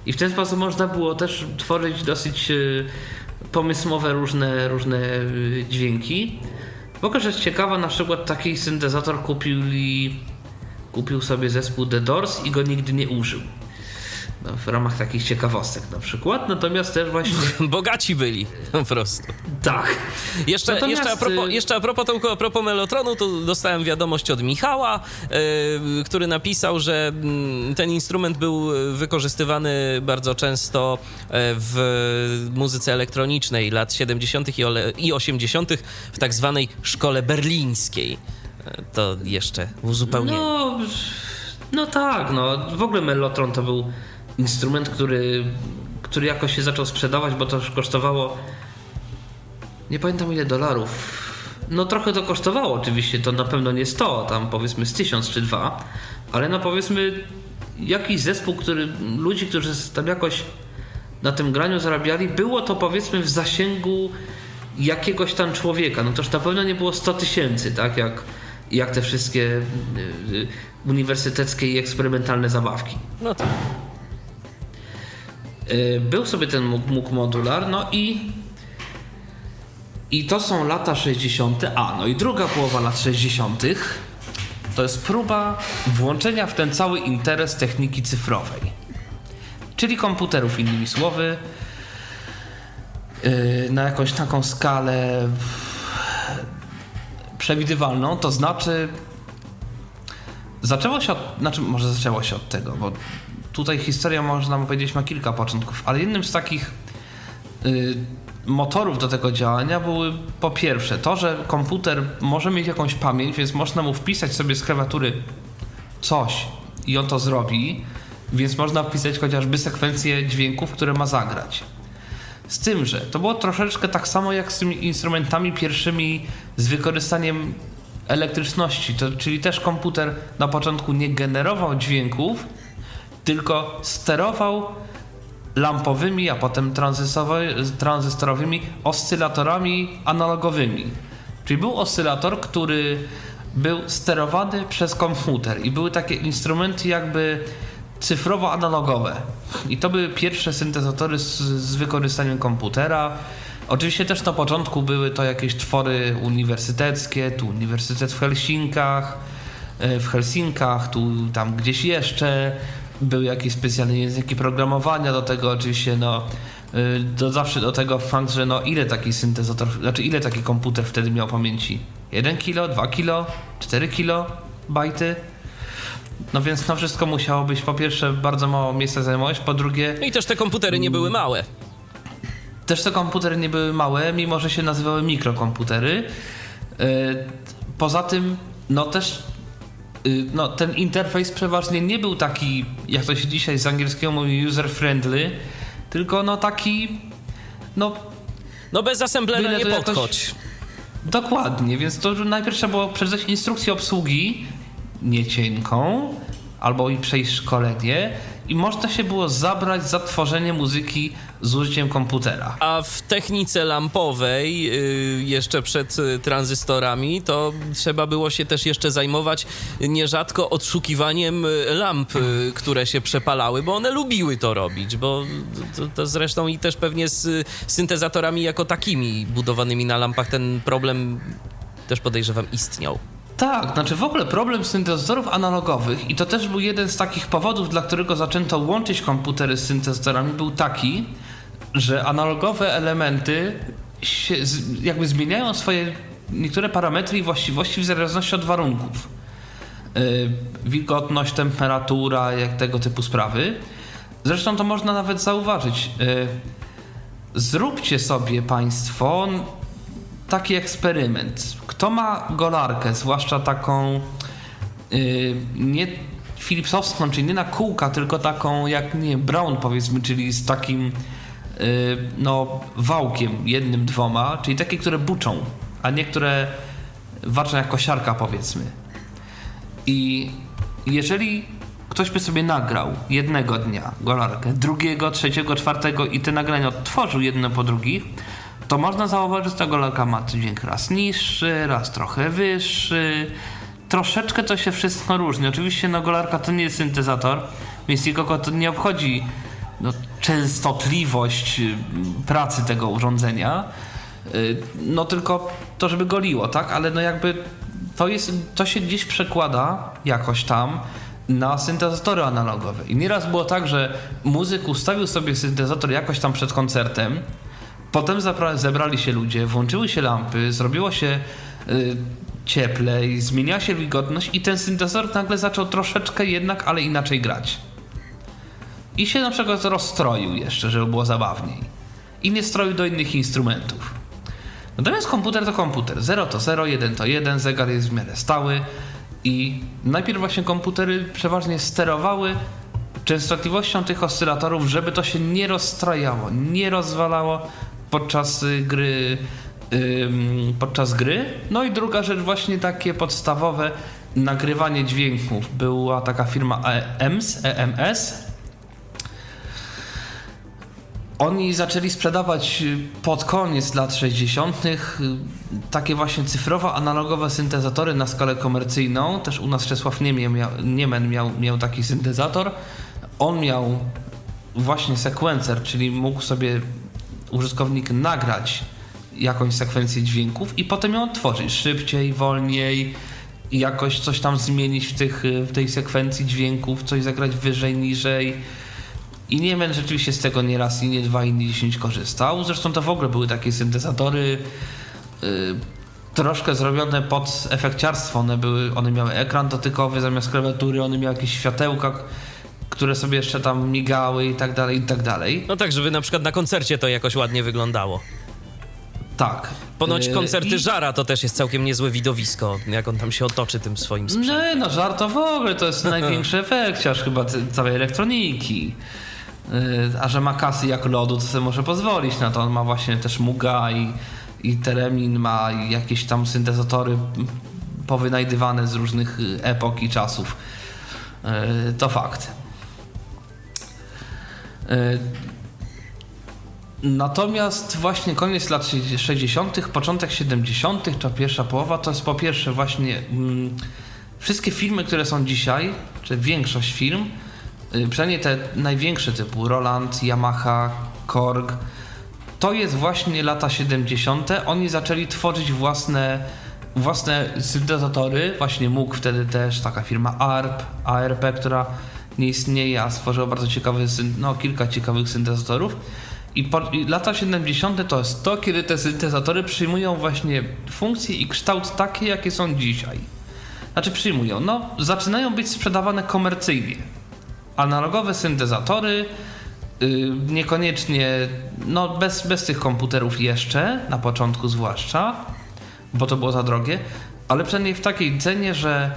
I w ten sposób można było też tworzyć dosyć yy, pomysłowe różne, różne yy, dźwięki. Mogę rzecz ciekawa, na przykład taki syntezator kupili, kupił sobie zespół The Doors i go nigdy nie użył. No, w ramach takich ciekawostek na przykład. Natomiast też właśnie bogaci byli po prostu. tak. Jeszcze, Natomiast, jeszcze, a propos, y- jeszcze a propos Tomku, a propos Melotronu, to dostałem wiadomość od Michała, y, który napisał, że mm, ten instrument był wykorzystywany bardzo często e, w muzyce elektronicznej lat 70. i ole- i 80. w tak zwanej szkole berlińskiej. E, To jeszcze uzupełnienie. No, no tak, no. W ogóle Mellotron to był instrument, który, który jakoś się zaczął sprzedawać, bo to już kosztowało nie pamiętam ile dolarów. No trochę to kosztowało oczywiście, to na pewno nie 100, tam powiedzmy z 1000 czy 2, ale no powiedzmy jakiś zespół, który, ludzi, którzy tam jakoś na tym graniu zarabiali, było to powiedzmy w zasięgu jakiegoś tam człowieka. No toż na pewno nie było 100 tysięcy, tak jak, jak te wszystkie y, y, uniwersyteckie i eksperymentalne zabawki. No tak. Był sobie ten mógł modular, no i i to są lata 60. A, no i druga połowa lat 60. To jest próba włączenia w ten cały interes techniki cyfrowej. Czyli komputerów, innymi słowy, yy, na jakąś taką skalę przewidywalną, to znaczy zaczęło się od, znaczy może zaczęło się od tego, bo tutaj historia można powiedzieć ma kilka początków, ale jednym z takich y, motorów do tego działania były po pierwsze to, że komputer może mieć jakąś pamięć, więc można mu wpisać sobie z klawiatury coś i on to zrobi, więc można wpisać chociażby sekwencję dźwięków, które ma zagrać. Z tym, że to było troszeczkę tak samo jak z tymi instrumentami pierwszymi z wykorzystaniem elektryczności, to, czyli też komputer na początku nie generował dźwięków, tylko sterował lampowymi, a potem tranzystorowy- tranzystorowymi oscylatorami analogowymi. Czyli był oscylator, który był sterowany przez komputer i były takie instrumenty jakby cyfrowo-analogowe. I to były pierwsze syntezatory z, z wykorzystaniem komputera. Oczywiście też na początku były to jakieś twory uniwersyteckie, tu Uniwersytet w Helsinkach, e, w Helsinkach, tu tam gdzieś jeszcze. Były jakieś specjalne języki programowania, do tego oczywiście no, y, do zawsze do tego fakt, że no ile taki syntezator, znaczy ile taki komputer wtedy miał pamięci? 1 kilo, 2 kilo, 4 kilo bajty? No więc to wszystko musiało być po pierwsze bardzo mało miejsca zajmować, po drugie No i też te komputery nie były małe. też te komputery nie były małe, mimo że się nazywały mikrokomputery. E, Poza tym, no też y, no, ten interfejs przeważnie nie był taki, jak to się dzisiaj z angielskiego mówi, user-friendly, tylko no taki, no No bez assemblera nie to jakoś- podchodź. Dokładnie, więc to najpierw trzeba było przeczytać instrukcję obsługi, nie cienką, albo i przejść szkolenie i można się było zabrać za tworzenie muzyki z użyciem komputera. A w technice lampowej, y, jeszcze przed y, tranzystorami, to trzeba było się też jeszcze zajmować nierzadko odszukiwaniem y, lamp, które się przepalały, bo one lubiły to robić, bo to, to zresztą i też pewnie z syntezatorami jako takimi budowanymi na lampach ten problem też podejrzewam istniał. Tak, znaczy w ogóle problem syntezatorów analogowych i to też był jeden z takich powodów, dla którego zaczęto łączyć komputery z syntezatorami, był taki, że analogowe elementy się, jakby zmieniają swoje niektóre parametry i właściwości w zależności od warunków. Yy, wilgotność, temperatura, jak tego typu sprawy. Zresztą to można nawet zauważyć. Yy, zróbcie sobie Państwo taki eksperyment. Kto ma golarkę, zwłaszcza taką yy, nie Philipsowską, czyli nie na kółka, tylko taką jak nie Brown powiedzmy, czyli z takim yy, no wałkiem jednym, dwoma, czyli takie, które buczą, a nie które walczą jak kosiarka powiedzmy. I jeżeli ktoś by sobie nagrał jednego dnia golarkę, drugiego, trzeciego, czwartego i te nagrania odtworzył jedno po drugich, to można zauważyć, że ta golarka ma dźwięk raz niższy, raz trochę wyższy. Troszeczkę to się wszystko różni. Oczywiście no, golarka to nie jest syntezator, więc nikogo to nie obchodzi no, częstotliwość y, pracy tego urządzenia. Y, No tylko to, żeby goliło, tak? Ale no jakby to, jest, to się gdzieś przekłada jakoś tam na syntezatory analogowe. I nieraz było tak, że muzyk ustawił sobie syntezator jakoś tam przed koncertem, potem zebrali się ludzie, włączyły się lampy, zrobiło się y, cieplej, zmieniła się wilgotność i ten syntezator nagle zaczął troszeczkę jednak, ale inaczej grać. I się na przykład rozstroił jeszcze, żeby było zabawniej. I nie stroił do innych instrumentów. Natomiast komputer to komputer. 0 to 0, 1 to 1, zegar jest w miarę stały i najpierw właśnie komputery przeważnie sterowały częstotliwością tych oscylatorów, żeby to się nie rozstrajało, nie rozwalało podczas gry. podczas gry. No i druga rzecz, właśnie takie podstawowe nagrywanie dźwięków. Była taka firma EMS, EMS oni zaczęli sprzedawać y, pod koniec lat 60. y, takie właśnie cyfrowo analogowe syntezatory na skalę komercyjną. Też u nas Czesław Niemien miał, Niemen miał, miał taki syntezator. On miał właśnie sekwencer, czyli mógł sobie użytkownik nagrać jakąś sekwencję dźwięków i potem ją odtworzyć szybciej, wolniej i jakoś coś tam zmienić w, tych, w tej sekwencji dźwięków, coś zagrać wyżej, niżej. I Niemen rzeczywiście z tego nie raz, i nie dwa, i nie dziesięć korzystał. Zresztą to w ogóle były takie syntezatory yy, troszkę zrobione pod efekciarstwo. One, były, one miały ekran dotykowy zamiast klawiatury, one miały jakieś światełka, które sobie jeszcze tam migały i tak dalej, i tak dalej. No tak, żeby na przykład na koncercie to jakoś ładnie wyglądało. Tak. Ponoć Yy, koncerty i- Żara to też jest całkiem niezłe widowisko, jak on tam się otoczy tym swoim sprzętem. Nie, no żart to w ogóle to jest największy efekciarz chyba całej elektroniki. Yy, A że ma kasy jak lodu, to sobie może pozwolić na to. On ma właśnie też Muga i, i Teremin, ma jakieś tam syntezatory powynajdywane z różnych y, epok i czasów. To fakt. Yy, Natomiast właśnie koniec lat 60., początek 70., czy pierwsza połowa, to jest po pierwsze właśnie mm, wszystkie filmy, które są dzisiaj, czy większość film, y, przynajmniej te największe typu Roland, Yamaha, Korg, to jest właśnie lata 70. Oni zaczęli tworzyć własne, własne syntezatory. Właśnie mógł wtedy też taka firma ARP, ARP, która nie istnieje, a stworzyła bardzo ciekawy, no kilka ciekawych syntezatorów. I, po, I lata 70. to jest to, kiedy te syntezatory przyjmują właśnie funkcje i kształt takie, jakie są dzisiaj. znaczy przyjmują, no zaczynają być sprzedawane komercyjnie. Analogowe syntezatory, yy, niekoniecznie, no bez, bez tych komputerów jeszcze, na początku zwłaszcza, bo to było za drogie, ale przynajmniej w takiej cenie, że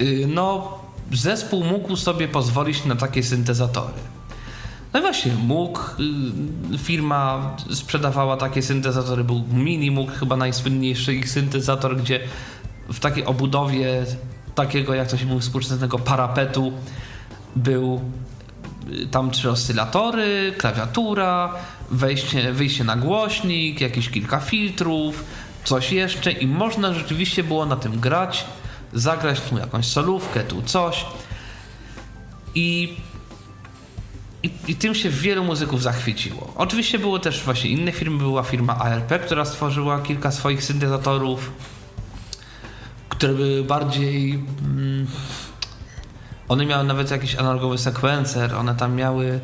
yy, no zespół mógł sobie pozwolić na takie syntezatory. No i właśnie mógł, y, firma sprzedawała takie syntezatory, był Minimug, chyba najsłynniejszy ich syntezator, gdzie w takiej obudowie takiego, jak to się mówi, współczesnego parapetu był y, tam trzy oscylatory, klawiatura, wejście, wyjście na głośnik, jakieś kilka filtrów, coś jeszcze i można rzeczywiście było na tym grać, zagrać tu jakąś solówkę, tu coś i i, I, tym się wielu muzyków zachwyciło. Oczywiście były też właśnie inne firmy. Była firma ARP, która stworzyła kilka swoich syntezatorów, które były bardziej. Mm, one miały nawet jakiś analogowy sekwencer, one tam miały.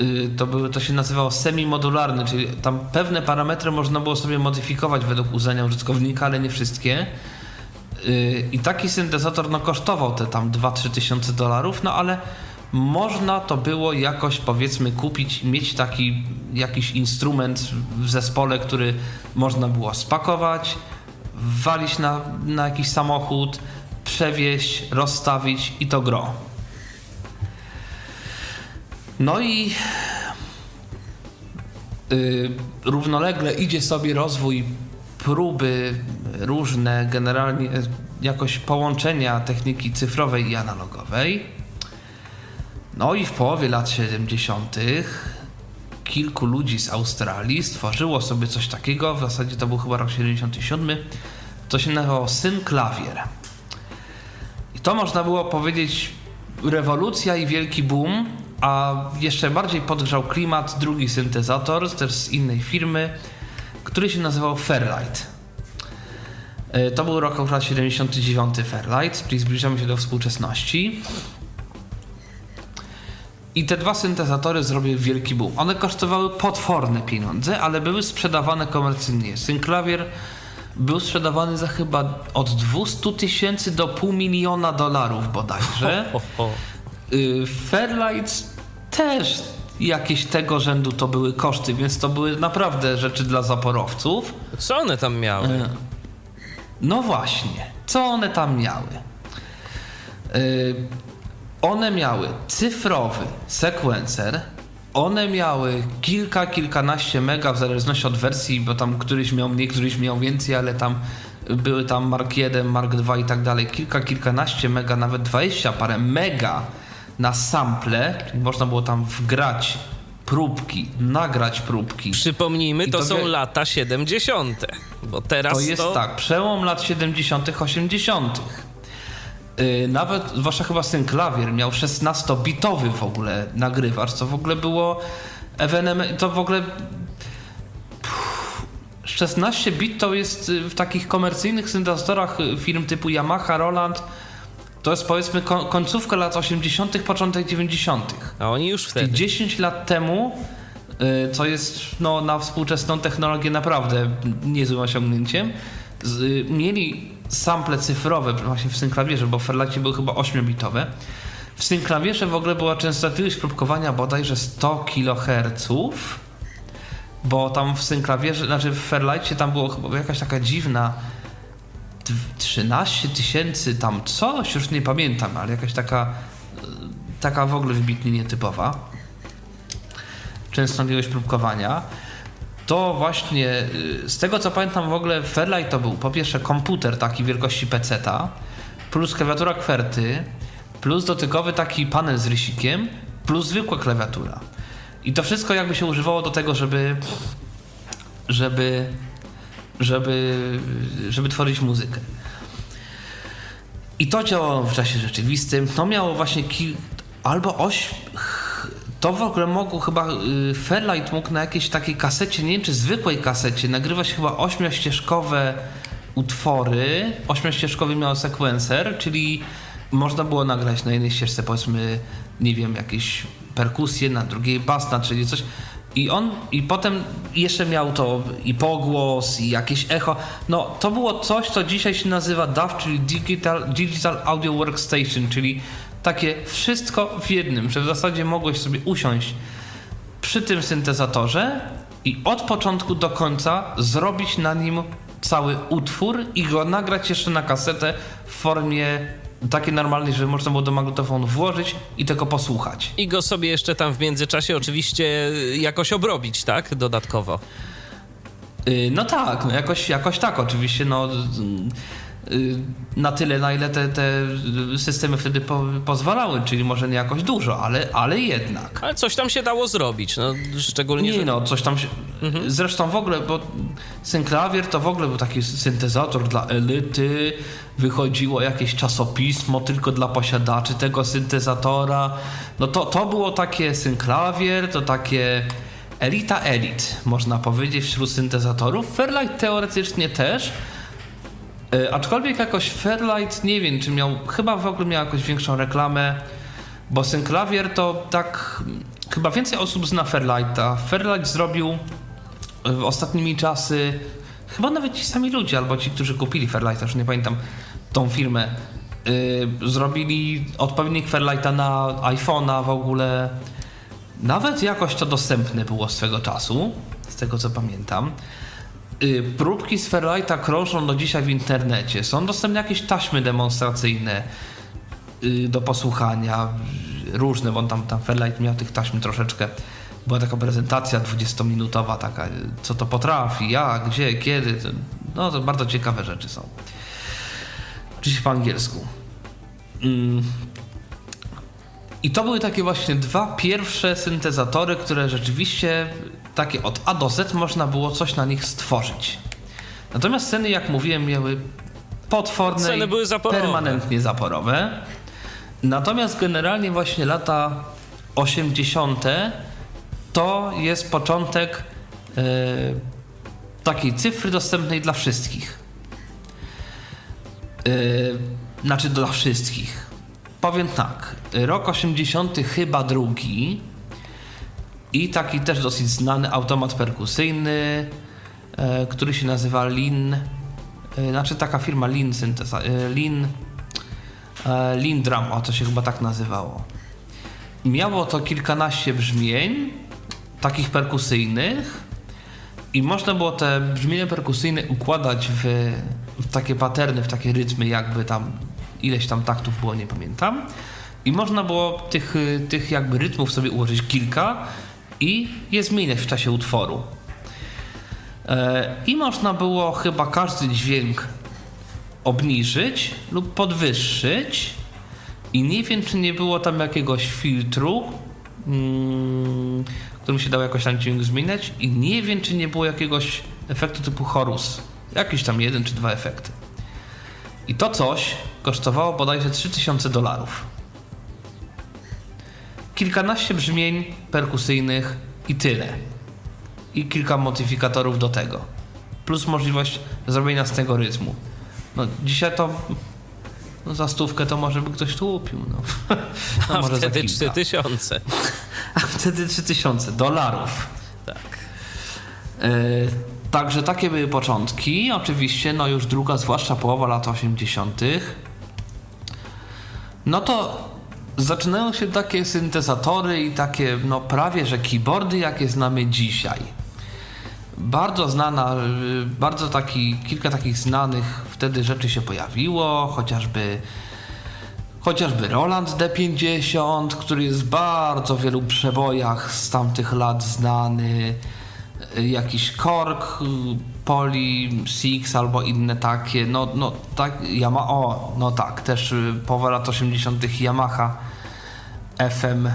Y, to, były, to się nazywało semi-modularny, czyli tam pewne parametry można było sobie modyfikować według uznania użytkownika, ale nie wszystkie. Y, I taki syntezator no, kosztował te tam 2-3 tysiące dolarów, no ale można to było jakoś powiedzmy kupić, mieć taki jakiś instrument w zespole, który można było spakować, walić na, na jakiś samochód, przewieźć, rozstawić i to gro. No i yy, równolegle idzie sobie rozwój próby różne, generalnie jakoś połączenia techniki cyfrowej i analogowej. No i w połowie lat 70. kilku ludzi z Australii stworzyło sobie coś takiego, w zasadzie to był chyba rok 77, to się nazywało Synclavier. I to można było powiedzieć rewolucja i wielki boom, a jeszcze bardziej podgrzał klimat drugi syntezator, też z innej firmy, który się nazywał Fairlight. E, to był rok akurat 79 Fairlight, czyli zbliżamy się do współczesności. I te dwa syntezatory zrobiły wielki boom. One kosztowały potworne pieniądze, ale były sprzedawane komercyjnie. Synclavier był sprzedawany za chyba od 200 tysięcy do pół miliona dolarów bodajże. Ho, ho, ho. Y, Fairlight też jakieś tego rzędu to były koszty, więc to były naprawdę rzeczy dla zaporowców. Co one tam miały? Y, no właśnie, co one tam miały? Y, one miały cyfrowy sekwencer, one miały kilka, kilkanaście mega w zależności od wersji, bo tam któryś miał mniej, któryś miał więcej, ale tam były tam Mark 1, Mark 2 i tak dalej. Kilka, kilkanaście mega, nawet 20 parę mega na sample, czyli można było tam wgrać próbki, nagrać próbki. Przypomnijmy, to, to, są wie... lata 70., bo teraz to jest to... tak, przełom lat 70., 80. Yy, nawet, zwłaszcza chyba Synclavier miał 16-bitowy w ogóle nagrywacz, co w ogóle było ewenement, to w ogóle 16 bit to jest y, w takich komercyjnych syntezatorach y, firm typu Yamaha, Roland, to jest powiedzmy końcówka lat 80., początek 90. A oni już wtedy. Czyli 10 lat temu, y, co jest no, na współczesną technologię naprawdę niezłym osiągnięciem, mieli sample cyfrowe właśnie w Synclawierze, bo w były chyba 8-bitowe. W Synclawierze w ogóle była częstotliwość próbkowania bodajże 100 kHz, bo tam w Synclawierze, znaczy w Fairlightie tam było chyba jakaś taka dziwna 13 tysięcy tam coś, już nie pamiętam, ale jakaś taka taka w ogóle wybitnie nietypowa. Częstotliwość próbkowania. To właśnie y, z tego co pamiętam w ogóle Fairlight to był. Po pierwsze komputer taki wielkości peceta plus klawiatura kwerty plus dotykowy taki panel z rysikiem plus zwykła klawiatura. I to wszystko jakby się używało do tego, żeby żeby żeby żeby tworzyć muzykę. I to działało w czasie rzeczywistym. To miało właśnie kil... albo oś to w ogóle mogło chyba, y, Fairlight mógł na jakiejś takiej kasecie, nie wiem czy zwykłej kasecie, nagrywać chyba ośmiościeżkowe utwory. Ośmiościeżkowy miał sekwencer, czyli można było nagrać na jednej ścieżce powiedzmy, nie wiem, jakieś perkusje, na drugiej bas, na trzeciej coś. I on, i potem jeszcze miał to i pogłos, i jakieś echo. No, to było coś, co dzisiaj się nazywa DAW, czyli Digital, Digital Audio Workstation, czyli takie wszystko w jednym, że w zasadzie mogłeś sobie usiąść przy tym syntezatorze i od początku do końca zrobić na nim cały utwór i go nagrać jeszcze na kasetę w formie takiej normalnej, że można było do magnetofonu włożyć i tego posłuchać. I go sobie jeszcze tam w międzyczasie oczywiście jakoś obrobić, tak? Dodatkowo. Yy, no tak, no jakoś, jakoś tak oczywiście, no Y, na tyle, na ile te, te systemy wtedy po, pozwalały, czyli może nie jakoś dużo, ale, ale jednak. Ale coś tam się dało zrobić, no, szczególnie... Nie że... no, coś tam się... Mhm. Zresztą w ogóle, bo Synclavier to w ogóle był taki syntezator dla elity, wychodziło jakieś czasopismo tylko dla posiadaczy tego syntezatora. No to, to było takie Synclavier, to takie elita elit, można powiedzieć, wśród syntezatorów. Fairlight teoretycznie też, aczkolwiek jakoś Fairlight, nie wiem, czy miał, chyba w ogóle miał jakąś większą reklamę, bo Synclavier to tak, chyba więcej osób zna Fairlighta. Fairlight zrobił w ostatnimi czasy, chyba nawet ci sami ludzie, albo ci, którzy kupili Fairlighta, już nie pamiętam, tą firmę, yy, zrobili odpowiednik Fairlighta na iPhone'a w ogóle. Nawet jakoś to dostępne było swego czasu, z tego co pamiętam. Y, próbki z Fairlighta krążą do dzisiaj w internecie. Są dostępne jakieś taśmy demonstracyjne y, do posłuchania. Różne, bo tam, tam Fairlight miał tych taśm troszeczkę. Była taka prezentacja 20-minutowa, taka, co to potrafi, jak, gdzie, kiedy. No to bardzo ciekawe rzeczy są. Oczywiście po angielsku. Mm. I to były takie właśnie dwa pierwsze syntezatory, które rzeczywiście takie od A do Z można było coś na nich stworzyć. Natomiast ceny, jak mówiłem, miały potworne ceny były zaporowe. permanentnie zaporowe. Natomiast generalnie właśnie lata 80. to jest początek yy, takiej cyfry dostępnej dla wszystkich. Yy, znaczy dla wszystkich. Powiem tak, rok 80 chyba drugi i taki też dosyć znany automat perkusyjny, e, który się nazywa Lin. E, znaczy taka firma Lin Syntesa, e, Lin, Lin Drum, o to się chyba tak nazywało. Miało to kilkanaście brzmień, takich perkusyjnych, i można było te brzmienia perkusyjne układać w, w takie paterny, w takie rytmy, jakby tam ileś tam taktów było, nie pamiętam. I można było tych, tych jakby rytmów sobie ułożyć kilka i je zmieniać w czasie utworu. E, I można było chyba każdy dźwięk obniżyć lub podwyższyć. I nie wiem, czy nie było tam jakiegoś filtru, mm, którym się dało jakoś tam dźwięk zmieniać. I nie wiem, czy nie było jakiegoś efektu typu chorus. Jakiś tam jeden czy dwa efekty. I to coś kosztowało bodajże 3000 dolarów kilkanaście brzmień perkusyjnych i tyle. I kilka modyfikatorów do tego. Plus możliwość zrobienia z tego rytmu. No, dzisiaj to no, za stówkę to może by ktoś tu upił. No. no A może wtedy trzy tysiące. A wtedy trzy tysiące dolarów. Tak. E, także takie były początki. Oczywiście, no już druga, zwłaszcza połowa lat 80. No to zaczynają się takie syntezatory i takie no prawie że keyboardy, jakie znamy dzisiaj. Bardzo znana, bardzo taki, kilka takich znanych wtedy rzeczy się pojawiło, chociażby chociażby Roland D50, który jest w bardzo wielu przebojach z tamtych lat znany, jakiś Korg, Poly Six albo inne takie, no, no tak, Yamaha, o, no tak, też y, połowa lat 80. Yamaha FM,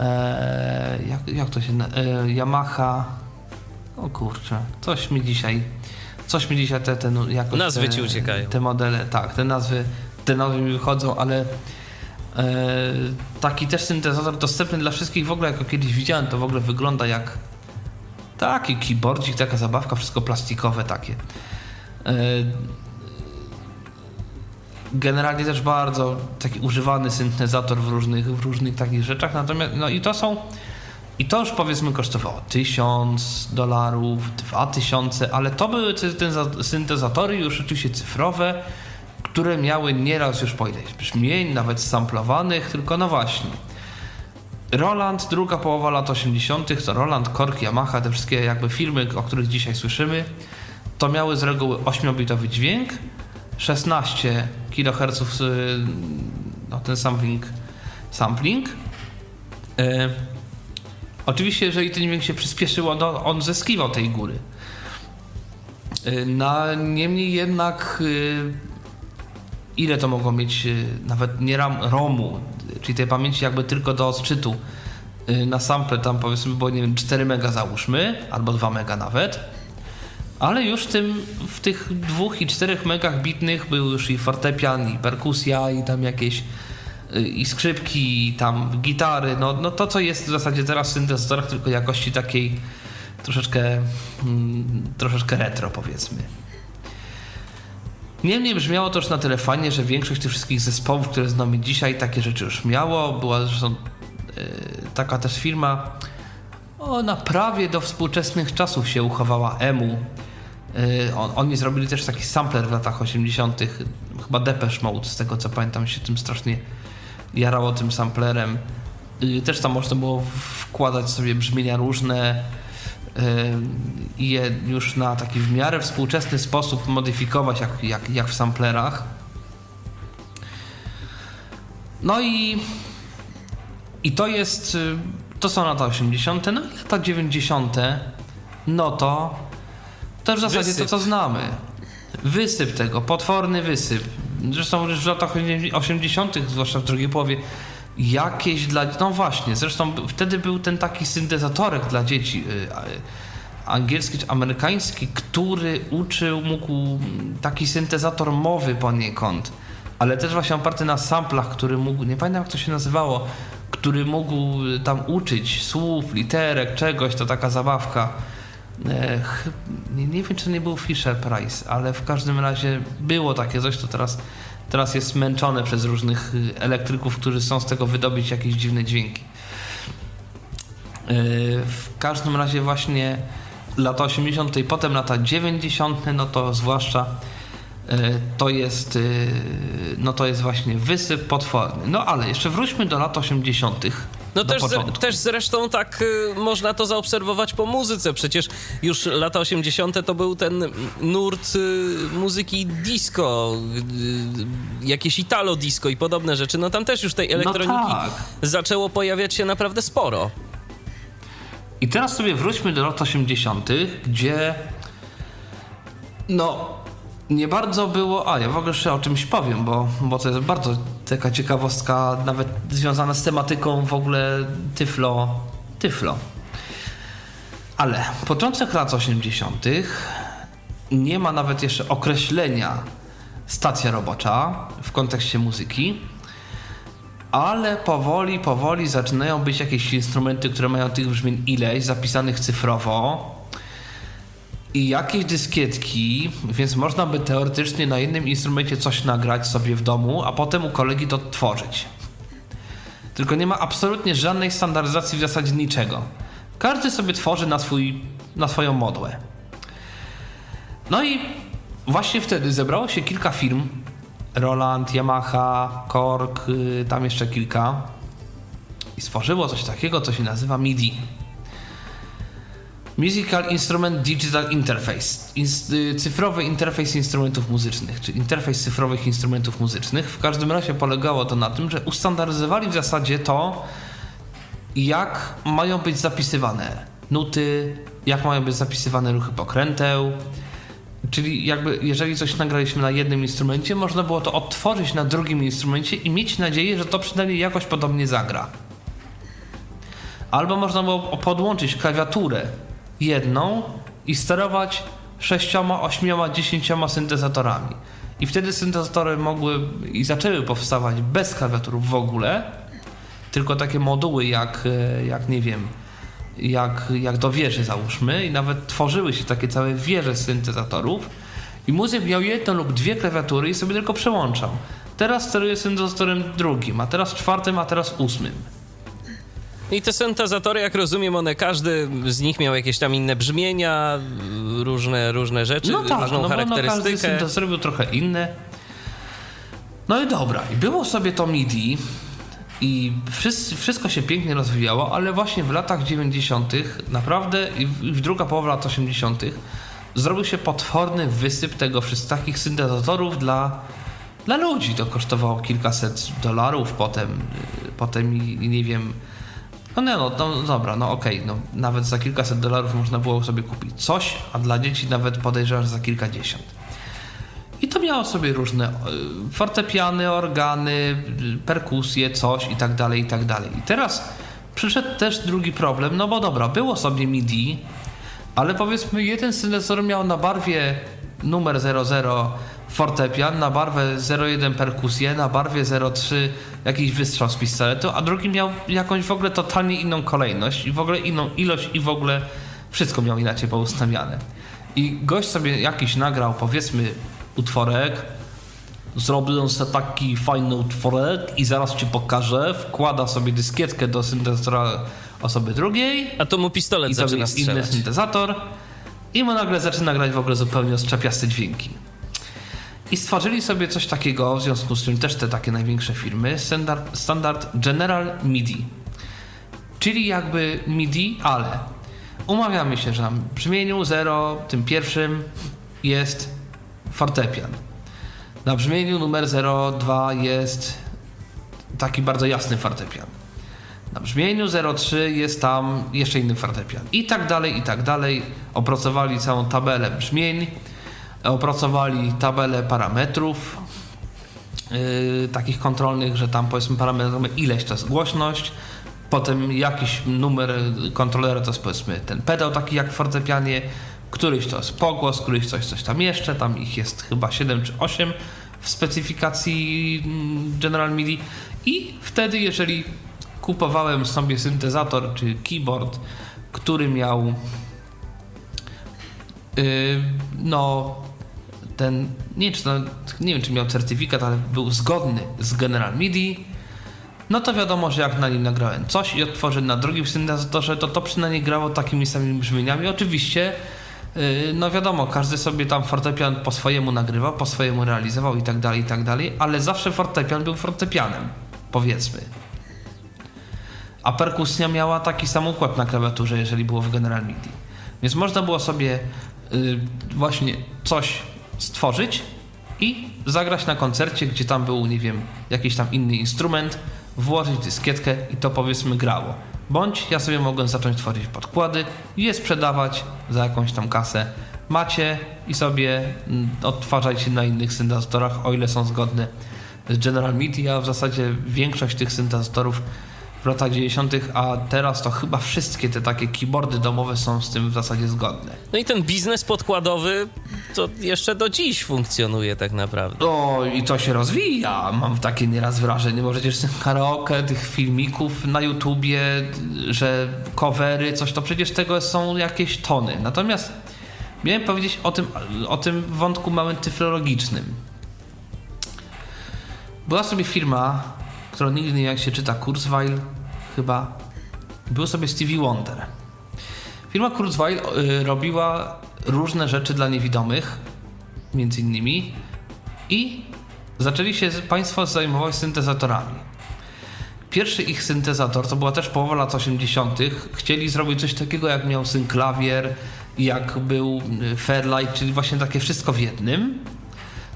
e, jak, jak to się, e, Yamaha, o kurczę, coś mi dzisiaj, coś mi dzisiaj te, te no, jakoś nazwy te, ci uciekają. Te modele, tak, te nazwy, te nazwy mi wychodzą, ale e, taki też syntezator dostępny dla wszystkich, w ogóle jak kiedyś widziałem, to w ogóle wygląda jak Taki keyboardzik, taka zabawka, wszystko plastikowe takie. E, generalnie też bardzo taki używany syntezator w różnych, w różnych takich rzeczach. Natomiast, no i to są I to już powiedzmy kosztowało 1000 dolarów, 2000, ale to były te syntezatory już rzeczywiście cyfrowe, które miały nieraz już po ileś brzmień, nawet samplowanych, tylko no właśnie. Roland, druga połowa lat 80., to Roland, Korg, Yamaha, te wszystkie jakby firmy, o których dzisiaj słyszymy, to miały z reguły 8-bitowy dźwięk, 16 kHz no, ten sampling, sampling. E, oczywiście, jeżeli ten dźwięk się przyspieszył, on, on zyskiwał tej góry. E, na, niemniej jednak e, ile to mogło mieć nawet nie RAM, ROMu, czyli tej pamięci jakby tylko do odczytu e, na sample tam powiedzmy było nie wiem 4 mega załóżmy, albo 2 mega nawet. Ale już w, tym, w tych dwóch i czterech megach bitnych był już i fortepian, i perkusja, i tam jakieś e, i skrzypki, i tam gitary, no, no to co jest w zasadzie teraz w syntezatorach, tylko jakości takiej troszeczkę, mm, troszeczkę retro powiedzmy. Niemniej brzmiało to już na tyle fajnie, że większość tych wszystkich zespołów, które znamy dzisiaj, takie rzeczy już miało. Była zresztą yy, taka też firma, ona prawie do współczesnych czasów się uchowała, EMU. Yy, on, oni zrobili też taki sampler w latach 80., chyba Depeche Mode, z tego co pamiętam, się tym strasznie jarało tym samplerem. Yy, też tam można było wkładać sobie brzmienia różne i je już na taki w miarę współczesny sposób modyfikować, jak, jak, jak w samplerach. No i, i to jest, y, to są lata 80., no i lata 90., no to to w zasadzie wysyp. to, co znamy. Wysyp tego, potworny wysyp. Zresztą już w latach 80., zwłaszcza w drugiej połowie, jakieś dla. No właśnie, zresztą wtedy był ten taki syntezatorek dla dzieci. Y, y, angielski czy amerykański, który uczył, mógł taki syntezator mowy poniekąd, ale też właśnie oparty na samplach, który mógł, nie pamiętam jak to się nazywało, który mógł tam uczyć słów, literek, czegoś, to taka zabawka. Nie, nie wiem, czy to nie był Fisher Price, ale w każdym razie było takie coś, to teraz teraz jest zmęczone przez różnych y, elektryków, którzy chcą z tego wydobyć jakieś dziwne dźwięki. Y, w każdym razie właśnie lata 80. i potem lata 90. no to zwłaszcza to jest no to jest właśnie wysyp potworny. No ale jeszcze wróćmy do lat 80. No też, z, też zresztą tak y, można to zaobserwować po muzyce. Przecież już lata 80. to był ten nurt y, muzyki disco, y, jakieś italo disco i podobne rzeczy. No tam też już tej no elektroniki no tak. zaczęło pojawiać się naprawdę sporo. I teraz sobie wróćmy do lat 80., gdzie no nie bardzo było. A ja w ogóle jeszcze o czymś powiem, bo, bo to jest bardzo taka ciekawostka, nawet związana z tematyką w ogóle Tyflo. Tyflo. Ale początek lat 80. nie ma nawet jeszcze określenia stacja robocza w kontekście muzyki, ale powoli, powoli zaczynają być jakieś instrumenty, które mają tych brzmień ileś, zapisanych cyfrowo i jakieś dyskietki, więc można by teoretycznie na jednym instrumencie coś nagrać sobie w domu, a potem u kolegi to tworzyć. Tylko nie ma absolutnie żadnej standaryzacji w zasadzie niczego. Każdy sobie tworzy na, swój, na swoją modłę. No i właśnie wtedy zebrało się kilka firm. Roland, Yamaha, Korg, y, tam jeszcze kilka. I stworzyło coś takiego, co się nazywa MIDI Musical Instrument Digital Interface. Y, cyfrowy interfejs instrumentów muzycznych, czy interfejs cyfrowych instrumentów muzycznych. W każdym razie polegało to na tym, że ustandaryzowali w zasadzie to, jak mają być zapisywane nuty, jak mają być zapisywane ruchy pokręteł. Czyli jakby jeżeli coś nagraliśmy na jednym instrumencie, można było to odtworzyć na drugim instrumencie i mieć nadzieję, że to przynajmniej jakoś podobnie zagra. Albo można było podłączyć klawiaturę jedną i sterować sześcioma, ośmioma, dziesięcioma syntezatorami. I wtedy syntezatory mogły i zaczęły powstawać bez klawiatur w ogóle, tylko takie moduły jak, e, jak nie wiem, jak, jak do wieży załóżmy i nawet tworzyły się takie całe wieże syntezatorów i muzyk miał jedną lub dwie klawiatury i sobie tylko przełączał. Teraz steruje syntezatorem drugim, a teraz czwartym, a teraz ósmym. I te syntezatory, jak rozumiem, one każdy z nich miał jakieś tam inne brzmienia, różne, różne rzeczy, No tak, różną no, bo no, każdy charakterystykę. syntezator był trochę inny. No i dobra, i było sobie to MIDI i wszyscy, wszystko się pięknie rozwijało, ale właśnie w latach 90. naprawdę i w, i w druga połowa lat 80. zrobił się potworny wysyp tego wszystkich takich syntezatorów dla, dla ludzi. To kosztowało kilkaset dolarów, potem, potem nie wiem. No nie, no, no dobra, no okej, no, nawet za kilkaset dolarów można było sobie kupić coś, a dla dzieci nawet podejrzewam, że za kilkadziesiąt. I to miało sobie różne y, fortepiany, organy, perkusje, coś i tak dalej, i tak dalej. I teraz przyszedł też drugi problem, no bo dobra, było sobie MIDI, ale powiedzmy jeden syntezator miał na barwie numer 00 fortepian, na barwę 01 perkusję, na barwie 03 jakiś wystrzał z pistoletu, a drugi miał jakąś w ogóle totalnie inną kolejność i w ogóle inną ilość i w ogóle wszystko miał inaczej poustawiane. I gość sobie jakiś nagrał, powiedzmy, utworek, zrobił sobie taki fajny utworek i zaraz ci pokażę, wkłada sobie dyskietkę do syntezatora osoby drugiej A to mu pistolet zaczyna jest inny strzelać. syntezator i mu nagle zaczyna grać w ogóle zupełnie ostrzapiaste dźwięki. I stworzyli sobie coś takiego, w związku z czym też te takie największe firmy, standard, standard General MIDI. Czyli jakby MIDI, ale umawiamy się, że na brzmieniu 0, tym pierwszym jest fortepian. Na brzmieniu numer 02 jest taki bardzo jasny fortepian. Na brzmieniu 03 jest tam jeszcze inny fortepian. I tak dalej, i tak dalej. Opracowali całą tabelę brzmień, opracowali tabelę parametrów yy, takich kontrolnych, że tam powiedzmy parametrujemy ileś to jest głośność, potem jakiś numer kontrolera to jest powiedzmy ten pedał taki jak w fortepianie, któryś to jest pogłos, któryś coś, coś tam jeszcze, tam ich jest chyba 7 czy 8 w specyfikacji mm, General MIDI i wtedy jeżeli kupowałem sobie syntezator czy keyboard, który miał yy, no ten, nie, czy nie wiem czy miał certyfikat, ale był zgodny z General MIDI, no to wiadomo, że jak na nim nagrałem coś i odtworzyłem na drugim syntezatorze, to to przynajmniej grało takimi samymi brzmieniami. Oczywiście, yy, no wiadomo, każdy sobie tam fortepian po swojemu nagrywał, po swojemu realizował i tak dalej, i tak dalej, ale zawsze fortepian był fortepianem, powiedzmy. A perkusja miała taki sam układ na klawiaturze, jeżeli było w General MIDI. Więc można było sobie yy, właśnie coś stworzyć i zagrać na koncercie, gdzie tam był, nie wiem, jakiś tam inny instrument, włożyć dyskietkę i to powiedzmy grało. Bądź ja sobie mogłem zacząć tworzyć podkłady i je sprzedawać za jakąś tam kasę. Macie i sobie mm, odtwarzajcie na innych syntezatorach, o ile są zgodne z General MIDI, a w zasadzie większość tych syntezatorów w latach 90., a teraz to chyba wszystkie te takie keyboardy domowe są z tym w zasadzie zgodne. No i ten biznes podkładowy to jeszcze do dziś funkcjonuje tak naprawdę. O, i to się rozwija. Mam takie nieraz wrażenie, bo przecież tych karaoke, tych filmików na YouTubie, że covery, coś, to przecież tego są jakieś tony. Natomiast miałem powiedzieć o tym, o tym wątku małym tyflologicznym. Była sobie firma, wiem jak się czyta, Kurzweil chyba. Był sobie Stevie Wonder. Firma Kurzweil y, robiła różne rzeczy dla niewidomych, między innymi, i zaczęli się Państwo zajmować syntezatorami. Pierwszy ich syntezator, to była też połowa lat 80., chcieli zrobić coś takiego, jak miał synklawier, jak był y, Fairlight, czyli właśnie takie wszystko w jednym.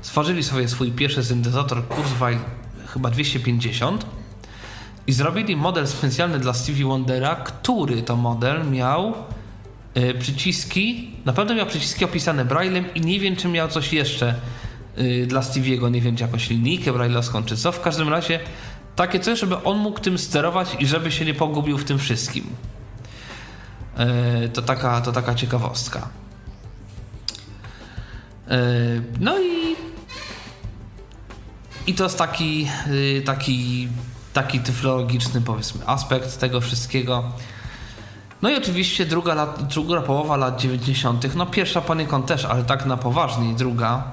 Stworzyli sobie swój pierwszy syntezator Kurzweil, chyba 250 i zrobili model specjalny dla Stevie Wondera, który to model miał y, przyciski, naprawdę miał przyciski opisane Braillem i nie wiem, czy miał coś jeszcze y, dla Stevie'ego, nie wiem, czy jakąś linijkę brailleowską, czy co. W każdym razie takie coś, żeby on mógł tym sterować i żeby się nie pogubił w tym wszystkim. Y, to, taka, to taka ciekawostka. No i i to jest taki, y, taki, taki tyflologiczny, powiedzmy, aspekt tego wszystkiego. No i oczywiście druga, lat, druga połowa lat 90., no pierwsza poniekąd też, ale tak na poważnie i druga,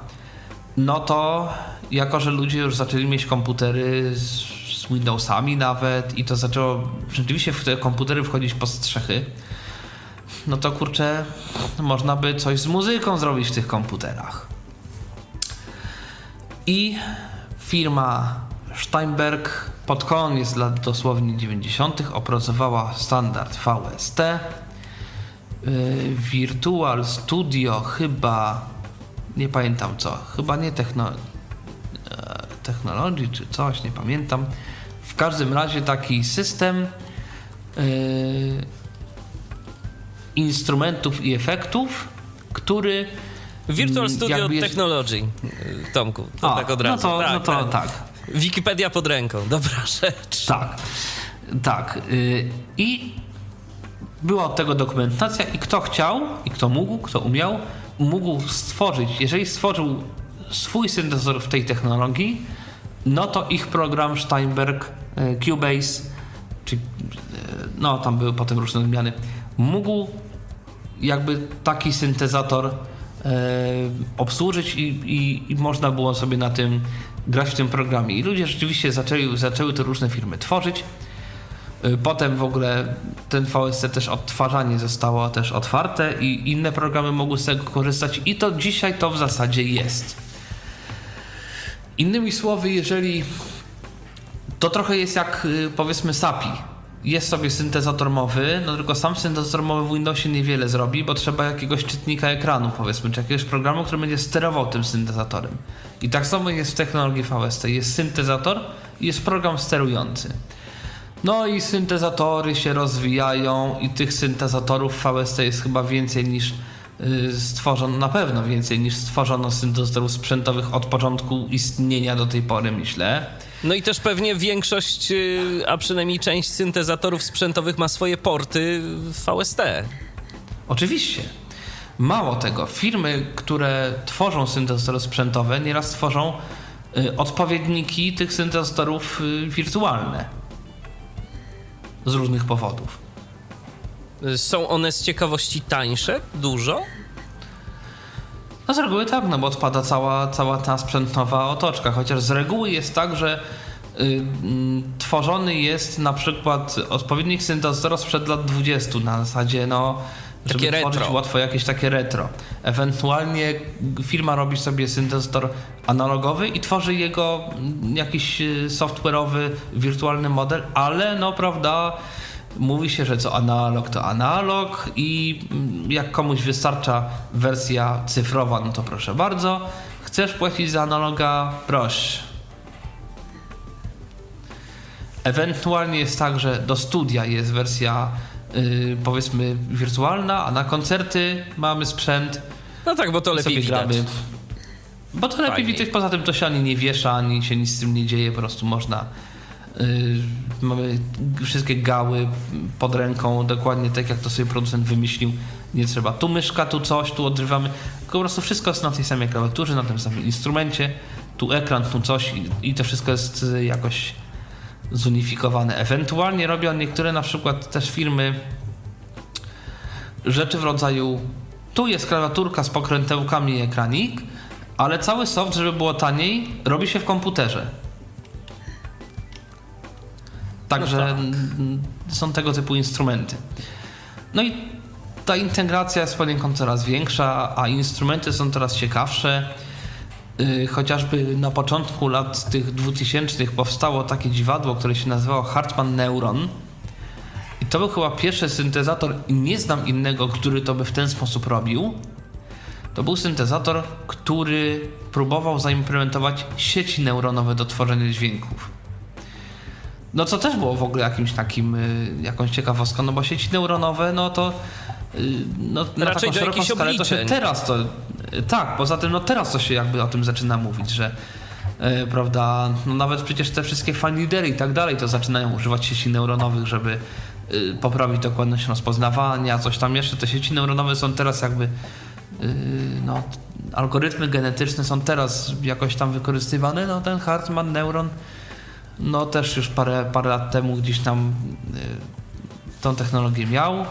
no to jako, że ludzie już zaczęli mieć komputery z, z Windowsami nawet i to zaczęło rzeczywiście w te komputery wchodzić pod strzechy, no to kurczę, można by coś z muzyką zrobić w tych komputerach. I firma Steinberg pod koniec lat dosłownie 90. opracowała standard VST. Yy, Virtual Studio chyba, nie pamiętam co, chyba nie techno, e, Technology czy coś, nie pamiętam. W każdym razie taki system yy, instrumentów i efektów, który Virtual mm, Studio jakby jest- Technology, y, Tomku, to A, tak od razu. No to tak, no to tak. Wikipedia pod ręką, dobra rzecz. Tak, tak. y, I była od tego dokumentacja i kto chciał, i kto mógł, kto umiał, mógł stworzyć, jeżeli stworzył swój syntezator w tej technologii, no to ich program Steinberg, y, Cubase, czy no tam były potem różne odmiany, mógł jakby taki syntezator obsłużyć i, i, i można było sobie na tym grać w tym programie. I ludzie rzeczywiście zaczęli, zaczęły to różne firmy tworzyć. E, Potem w ogóle ten VST też odtwarzanie zostało też otwarte i inne programy mogły z tego korzystać i to dzisiaj to w zasadzie jest. Innymi słowy, jeżeli to trochę jest jak y, powiedzmy SAPI. Jest sobie syntezator mowy, no tylko sam syntezator mowy w Windowsie niewiele zrobi, bo trzeba jakiegoś czytnika ekranu, powiedzmy, czy jakiegoś programu, który będzie sterował tym syntezatorem. I tak samo jest w technologii VST. Jest syntezator i jest program sterujący. No i syntezatory się rozwijają i tych syntezatorów VST jest chyba więcej niż stworzono, na pewno więcej niż stworzono syntezatorów sprzętowych od początku istnienia do tej pory, myślę. No i też pewnie większość, y, a przynajmniej część syntezatorów sprzętowych ma swoje porty w VST. Oczywiście. Mało tego, firmy, które tworzą syntezatory sprzętowe, nieraz tworzą y, odpowiedniki tych syntezatorów y, wirtualne. Z różnych powodów. Są one z ciekawości tańsze? Dużo? No z reguły tak, no bo odpada cała, cała ta sprzętowa otoczka, chociaż z reguły jest tak, że y, mm, tworzony jest na przykład odpowiednik syntezatora sprzed lat 20 na zasadzie no żeby Takie tworzyć retro. łatwo jakieś takie retro. Ewentualnie firma robi sobie syntezator analogowy i tworzy jego mm, jakiś y, software'owy, wirtualny model, ale no prawda mówi się, że co analog to analog i jak komuś wystarcza wersja cyfrowa, no to proszę bardzo. Chcesz płacić za analoga? Proszę. Ewentualnie jest tak, że do studia jest wersja yy, powiedzmy wirtualna, a na koncerty mamy sprzęt No tak, bo to lepiej sobie widać. gramy. Bo to lepiej widać, poza tym to się ani nie wiesza, ani się nic z tym nie dzieje, po prostu można. Mamy wszystkie gały pod ręką, dokładnie tak jak to sobie producent wymyślił. Nie trzeba tu myszka, tu coś, tu odrywamy. Tylko po prostu wszystko jest na tej samej klawiaturze, na tym samym instrumencie. Tu ekran, tu coś i, i to wszystko jest y, jakoś zunifikowane. Ewentualnie robią niektóre na przykład też firmy rzeczy w rodzaju tu jest klawiaturka z pokrętełkami i ekranik, ale cały soft, żeby było taniej, robi się w komputerze. Także No tak. są tego typu instrumenty. No i ta integracja jest poniekąd coraz większa, a instrumenty są coraz ciekawsze. Yy, chociażby na początku lat tych 2000 powstało takie dziwadło, które się nazywało Hartman Neuron. I to był chyba pierwszy syntezator i nie znam innego, który to by w ten sposób robił. To był syntezator, który próbował zaimplementować sieci neuronowe do tworzenia dźwięków. No co też było w ogóle jakimś takim, y, jakąś ciekawostką, no bo sieci neuronowe, no to y, no, na Raczej taką szeroką skalę to się teraz to, y, tak, poza tym no teraz to się jakby o tym zaczyna mówić, że y, prawda, no nawet przecież te wszystkie fanlidery i tak dalej to zaczynają używać sieci neuronowych, żeby y, poprawić dokładność rozpoznawania, coś tam jeszcze. Te sieci neuronowe są teraz jakby y, no, algorytmy genetyczne są teraz jakoś tam wykorzystywane. No ten Hartman neuron no też już parę, parę lat temu gdzieś tam y, tą technologię miał.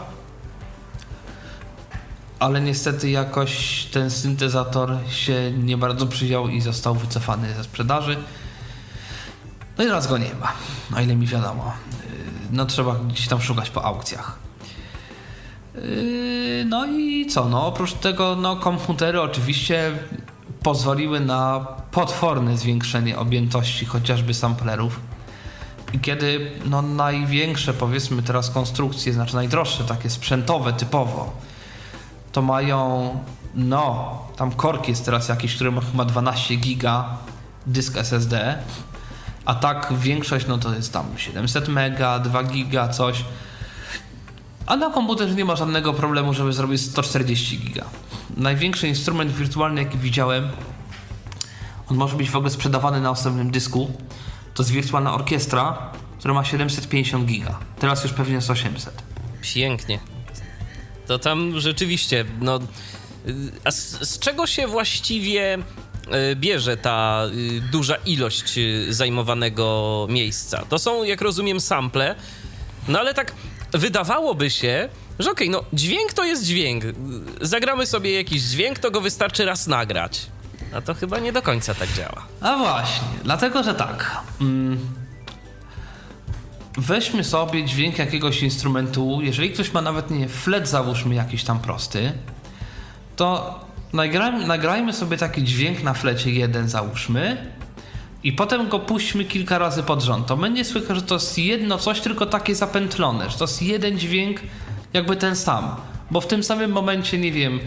Ale niestety jakoś ten syntezator się nie bardzo przyjął i został wycofany ze sprzedaży. No i raz go nie ma, o ile mi wiadomo. Yy, no trzeba gdzieś tam szukać po aukcjach. Yy, no i co? No oprócz tego no, komputery oczywiście pozwoliły na potworne zwiększenie objętości chociażby samplerów. I kiedy no, największe, powiedzmy teraz konstrukcje, znaczy najdroższe, takie sprzętowe typowo, to mają, no, tam korki jest teraz jakiś, który ma chyba 12 giga dysk SSD, a tak większość, no to jest tam 700 mega, 2 giga, coś. A na komputerze nie ma żadnego problemu, żeby zrobić 140 giga. Największy instrument wirtualny, jaki widziałem, on może być w ogóle sprzedawany na osobnym dysku. To jest wirtualna orkiestra, która ma 750 giga. Teraz już pewnie jest 800. Pięknie. To tam rzeczywiście, no. A z, z czego się właściwie y, bierze ta y, duża ilość y, zajmowanego miejsca? To są, jak rozumiem, sample, no ale tak wydawałoby się, że okej, okay, no dźwięk to jest dźwięk. Zagramy sobie jakiś dźwięk, to go wystarczy raz nagrać. A to chyba nie do końca tak działa. A właśnie, dlatego że tak. Mm, weźmy sobie dźwięk jakiegoś instrumentu. Jeżeli ktoś ma nawet nie flet, załóżmy jakiś tam prosty, to nagrajmy, nagrajmy sobie taki dźwięk na flecie jeden, załóżmy, i potem go puśćmy kilka razy pod rząd. To będzie słychać, że to jest jedno coś, tylko takie zapętlone, że to jest jeden dźwięk, jakby ten sam. Bo w tym samym momencie, nie wiem,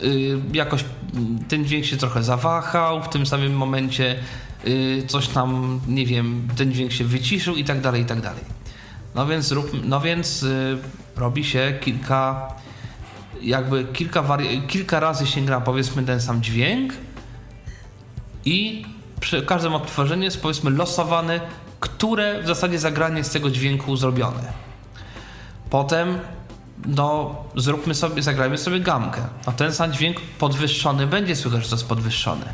yy, jakoś ten dźwięk się trochę zawahał, w tym samym momencie yy, coś tam, nie wiem, ten dźwięk się wyciszył i tak dalej, i tak dalej. No więc, rób, no więc yy, robi się kilka, jakby kilka, kilka razy sięga powiedzmy ten sam dźwięk i przy każdym odtworzeniu jest powiedzmy losowane, które w zasadzie zagranie z tego dźwięku zrobione. Potem no zróbmy sobie, zagrajmy sobie gamkę. A ten sam dźwięk podwyższony będzie słychać, że to jest podwyższony.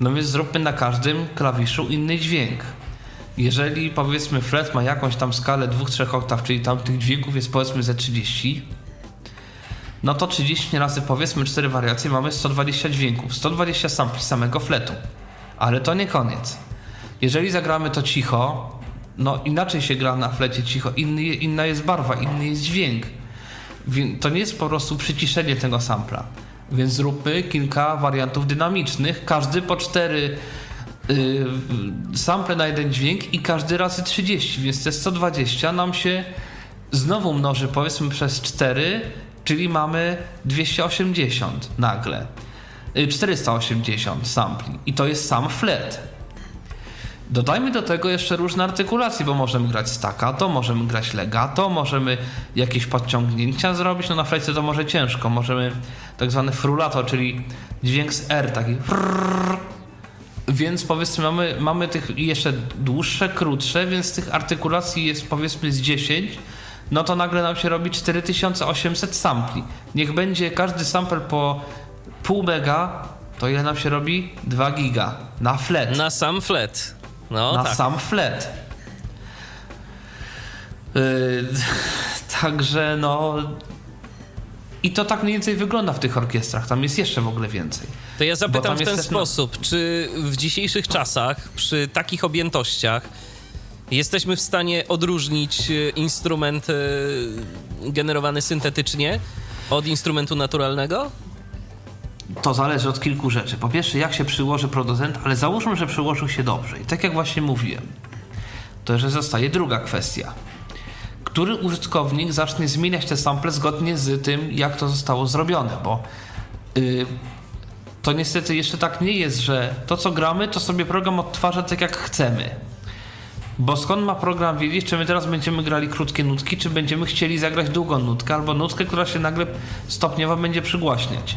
No więc zróbmy na każdym klawiszu inny dźwięk. Jeżeli powiedzmy flet ma jakąś tam skalę 2-3 oktaw, czyli tam tych dźwięków jest powiedzmy ze 30, no to 30 razy powiedzmy 4 wariacje mamy 120 dźwięków, 120 sampli samego fletu. Ale to nie koniec. Jeżeli zagramy to cicho, no inaczej się gra na flecie cicho, inny, inna jest barwa, inny jest dźwięk. To nie jest po prostu przyciszenie tego sampla. Więc zróbmy kilka wariantów dynamicznych, każdy po cztery yy, sample na jeden dźwięk i każdy razy 30, więc te 120 nam się znowu mnoży powiedzmy przez 4, czyli mamy 280 nagle. 480 sampli i to jest sam flat. Dodajmy do tego jeszcze różne artykulacje, bo możemy grać staccato, możemy grać legato, możemy jakieś podciągnięcia zrobić. No na flecie to może ciężko. Możemy tak zwany frulato, czyli dźwięk z R, taki frrr. Więc powiedzmy mamy, mamy tych jeszcze dłuższe, krótsze, więc tych artykulacji jest powiedzmy z 10 no to nagle nam się robi 4800 sampli. Niech będzie każdy sample po pół mega, to ile nam się robi? 2 giga na flat. Na sam flat. No, na tak. sam flat. Yy, także no. I to tak mniej więcej wygląda w tych orkiestrach. Tam jest jeszcze w ogóle więcej. To ja zapytam w ten sposób, no... czy w dzisiejszych czasach, przy takich objętościach, jesteśmy w stanie odróżnić e, instrument e, generowany syntetycznie od instrumentu naturalnego? To zależy od kilku rzeczy. Po pierwsze, jak się przyłoży producent, ale załóżmy, że przyłożył się dobrze. I tak jak właśnie mówiłem, to że zostaje druga kwestia. Który użytkownik zacznie zmieniać te sample zgodnie z tym, jak to zostało zrobione, bo yy, to niestety jeszcze tak nie jest, że to co gramy, to sobie program odtwarza tak jak chcemy. Bo skąd ma program wiedzieć, czy my teraz będziemy grali krótkie nutki, czy będziemy chcieli zagrać długą nutkę, albo nutkę, która się nagle stopniowo będzie przygłaśniać.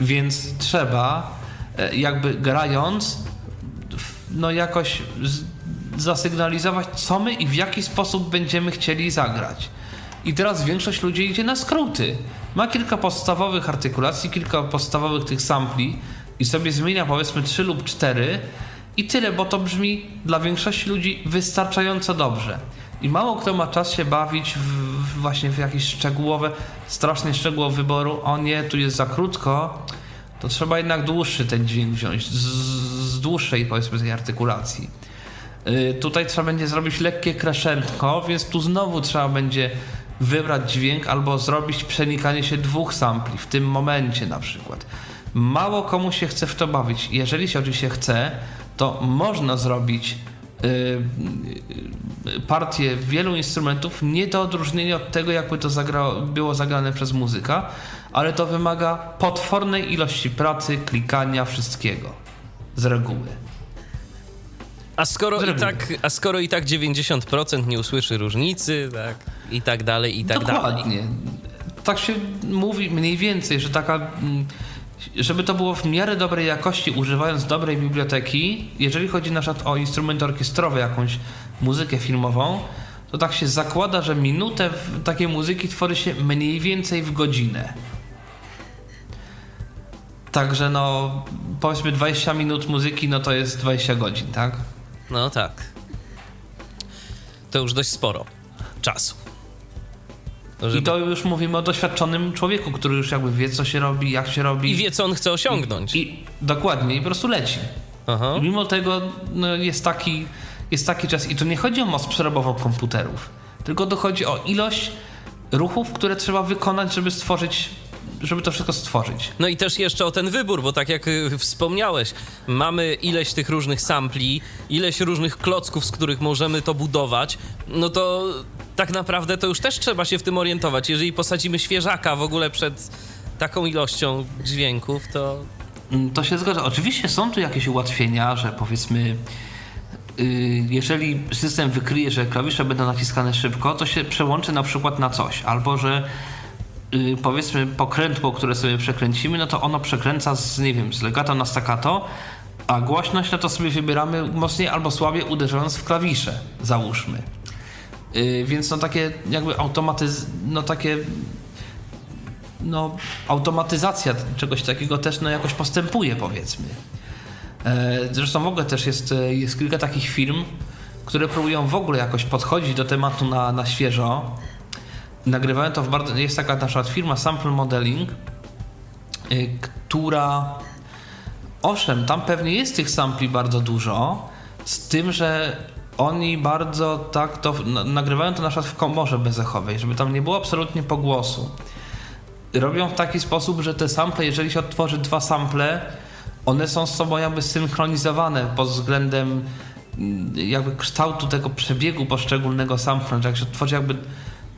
Więc trzeba e, jakby grając no jakoś zasygnalizować, co my i w jaki sposób będziemy chcieli zagrać. I teraz większość ludzi idzie na skróty. Ma kilka podstawowych artykulacji, kilka podstawowych tych sampli i sobie zmienia powiedzmy 3 lub 4 i tyle, bo to brzmi dla większości ludzi wystarczająco dobrze. I mało kto ma czas się bawić w, właśnie w jakieś szczegółowe, strasznie szczegółowe wyboru. O nie, tu jest za krótko. To trzeba jednak dłuższy ten dźwięk wziąć, z, z dłuższej powiedzmy tej artykulacji. Y, tutaj trzeba będzie zrobić lekkie kreszentko, więc tu znowu trzeba będzie wybrać dźwięk albo zrobić przenikanie się dwóch sampli w tym momencie na przykład. Mało komu się chce w to bawić. Jeżeli się oczywiście chce, to można zrobić yy, partię wielu instrumentów, nie do odróżnienia od tego, jakby to zagra było zagrane przez muzyka, ale to wymaga potwornej ilości pracy, klikania, wszystkiego. Z reguły. A skoro, i tak, a skoro i tak 90% nie usłyszy różnicy, tak, i tak dalej, i tak Dokładnie. dalej. Tak się mówi mniej więcej, że taka mm, żeby to było w miarę dobrej jakości, używając dobrej biblioteki, jeżeli chodzi na przykład o instrumenty orkiestrowe, jakąś muzykę filmową, to tak się zakłada, że minutę takiej muzyki tworzy się mniej więcej w godzinę. Także no, powiedzmy 20 minut muzyki, no to jest 20 godzin, tak? No tak. To już dość sporo czasu. Żeby... I to już mówimy o doświadczonym człowieku, który już jakby wie, co się robi, jak się robi. I wie, co on chce osiągnąć. I, i dokładnie, i po prostu leci. Aha. I mimo tego no, jest, taki, jest taki czas. I to nie chodzi o moc przerobową komputerów, tylko dochodzi o ilość ruchów, które trzeba wykonać, żeby stworzyć żeby to wszystko stworzyć. No i też jeszcze o ten wybór, bo tak jak y, wspomniałeś, mamy ileś tych różnych sampli, ileś różnych klocków, z których możemy to budować, no to tak naprawdę to już też trzeba się w tym orientować. Jeżeli posadzimy świeżaka w ogóle przed taką ilością dźwięków, to... Mm, to się zgadza. Oczywiście są tu jakieś ułatwienia, że powiedzmy jeżeli system wykryje, że klawisze będą naciskane szybko, to się przełączy na przykład na coś, albo że Y, powiedzmy pokrętło, które sobie przekręcimy, no to ono przekręca z, nie wiem, z legato na staccato, a głośność no to sobie wybieramy mocniej albo słabiej uderzając w klawisze, załóżmy. Yy, więc no takie jakby automatyz... no takie no automatyzacja czegoś takiego też no jakoś postępuje powiedzmy. E, zresztą w ogóle też jest, jest kilka takich firm, które próbują w ogóle jakoś podchodzić do tematu na, na świeżo nagrywałem to w bardzo... Jest taka na przykład firma Sample Modeling, y, która... Owszem, tam pewnie jest tych sampli bardzo dużo, z tym, że oni bardzo tak to... Nagrywają to na przykład w komorze bezechowej, żeby tam nie było absolutnie pogłosu. Robią w taki sposób, że te sample, jeżeli się odtworzy dwa sample, one są z sobą jakby synchronizowane pod względem mm, jakby kształtu tego przebiegu poszczególnego że jak się odtworzy jakby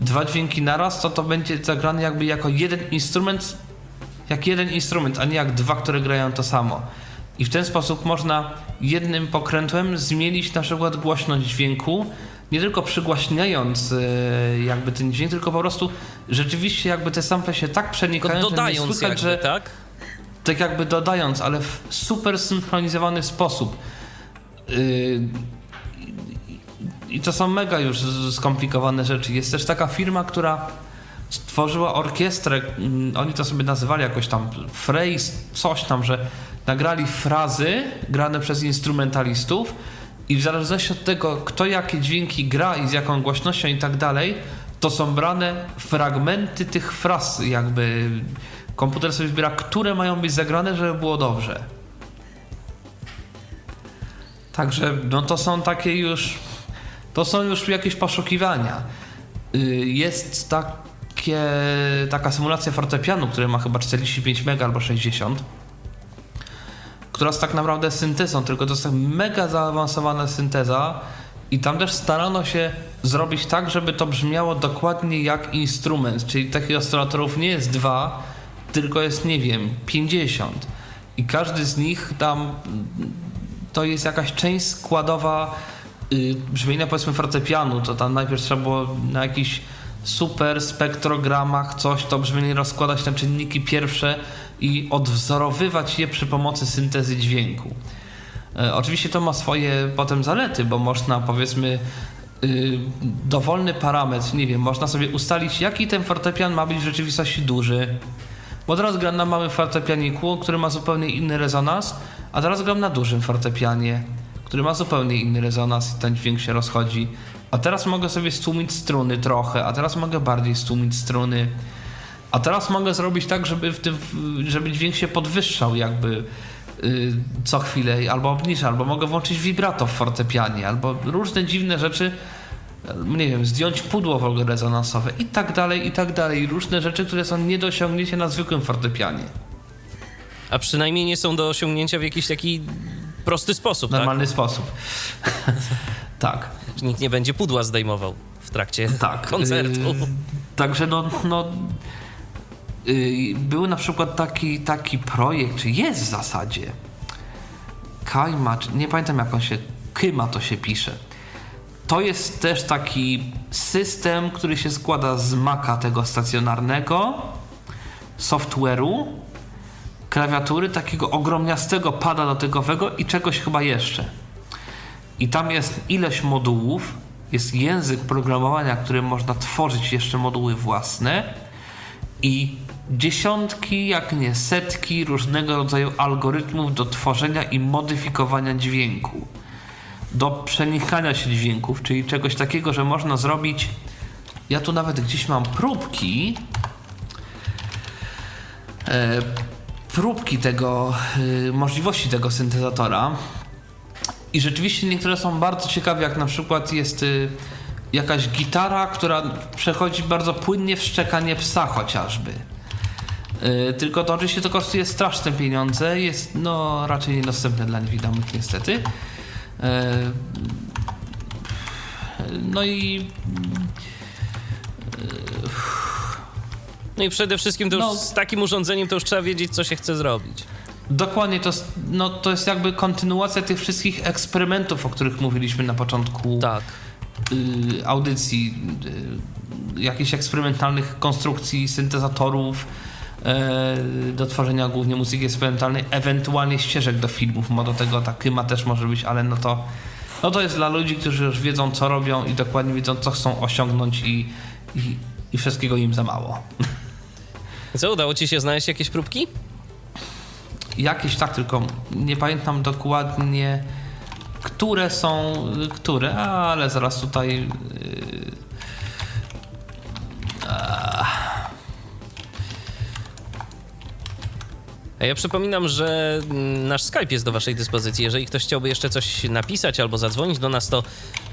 dwa dźwięki naraz, to to będzie zagrane jakby jako jeden instrument, jak jeden instrument, a nie jak dwa, które grają to samo. I w ten sposób można jednym pokrętłem zmienić na przykład głośność dźwięku, nie tylko przygłaśniając e, jakby ten dźwięk, tylko po prostu rzeczywiście jakby te sample się tak przenikają, dodając że słychać, jakby, że tak? Tak jakby dodając, ale w super synchronizowany sposób. Yy, i to są mega już skomplikowane rzeczy. Jest też taka firma, która stworzyła orkiestrę, mm, oni to sobie nazywali jakoś tam phrase, coś tam, że nagrali frazy grane przez instrumentalistów i w zależności od tego, kto jakie dźwięki gra i z jaką głośnością i tak dalej, to są brane fragmenty tych fraz, jakby komputer sobie wybiera, które mają być zagrane, żeby było dobrze. Także no to są takie już to są już jakieś poszukiwania. Y, jest takie, taka symulacja fortepianu, który ma chyba 45 MB albo 60 która jest tak naprawdę syntezą, tylko to jest tak mega zaawansowana synteza i tam też starano się zrobić tak, żeby to brzmiało dokładnie jak instrument, czyli takich oscylatorów nie jest dwa, tylko jest, nie wiem, 50 i każdy z nich tam to jest jakaś część składowa Y, brzmienia powiedzmy fortepianu, to tam najpierw trzeba było na jakichś super spektrogramach coś to brzmienie rozkładać na czynniki pierwsze i odwzorowywać je przy pomocy syntezy dźwięku. E, oczywiście to ma swoje potem zalety, bo można powiedzmy y, dowolny parametr, nie wiem, można sobie ustalić jaki ten fortepian ma być w rzeczywistości duży. Bo teraz gram na małym fortepianiku, który ma zupełnie inny rezonans, a teraz gram na dużym fortepianie który ma zupełnie inny rezonans i ten dźwięk się rozchodzi. A teraz mogę sobie stłumić struny trochę, a teraz mogę bardziej stłumić struny. A teraz mogę zrobić tak, żeby, w tym, żeby dźwięk się podwyższał jakby y, co chwilę, albo obniżę, albo mogę włączyć vibrato w fortepianie, albo różne dziwne rzeczy, nie wiem, zdjąć pudło w ogóle rezonansowe i tak dalej, i tak dalej. Różne rzeczy, które są nie do osiągnięcia na zwykłym fortepianie. A przynajmniej nie są do osiągnięcia w jakiś taki prosty sposób, Normalny tak? sposób. tak. Nikt nie będzie pudła zdejmował w trakcie Tak. koncertu. Yy, także no, no yy, był na przykład taki, taki projekt, czy jest w zasadzie Kajma, nie pamiętam jak on się, Kyma to się pisze. To jest też taki system, który się składa z Maca tego stacjonarnego, software'u, klawiatury, takiego ogromniastego pada dotykowego i czegoś chyba jeszcze. I tam jest ileś modułów, jest język programowania, którym można tworzyć jeszcze moduły własne i dziesiątki, jak nie setki różnego rodzaju algorytmów do tworzenia i modyfikowania dźwięku. Do przenikania się dźwięków, czyli czegoś takiego, że można zrobić. Ja tu nawet gdzieś mam próbki. E, próbki tego, e, możliwości tego syntezatora. I rzeczywiście niektóre są bardzo ciekawe, jak na przykład jest y, jakaś gitara, która przechodzi bardzo płynnie w szczekanie psa chociażby. Y, tylko to oczywiście to kosztuje straszne pieniądze, jest no raczej niedostępne dla niewidomych niestety. No i No i przede wszystkim to już No. z takim urządzeniem to już trzeba wiedzieć, co się chce zrobić. dokładnie to, jest- no, to jest jakby kontynuacja tych wszystkich eksperymentów, o których mówiliśmy na początku Tak. y, audycji, y, jakichś eksperymentalnych konstrukcji syntezatorów do tworzenia głównie muzyki eksperymentalnej, ewentualnie ścieżek do filmów, bo do tego ta kyma też może być, ale no to, no to jest dla ludzi, którzy już wiedzą co robią i dokładnie wiedzą co chcą osiągnąć i, i, i wszystkiego im za mało. Co, udało ci się znaleźć jakieś próbki? Jakieś tak, tylko nie pamiętam dokładnie, które są, które, ale zaraz tutaj. Yy, A ja przypominam, że mm, nasz Skype jest do waszej dyspozycji. Jeżeli ktoś chciałby jeszcze coś napisać albo zadzwonić do nas, to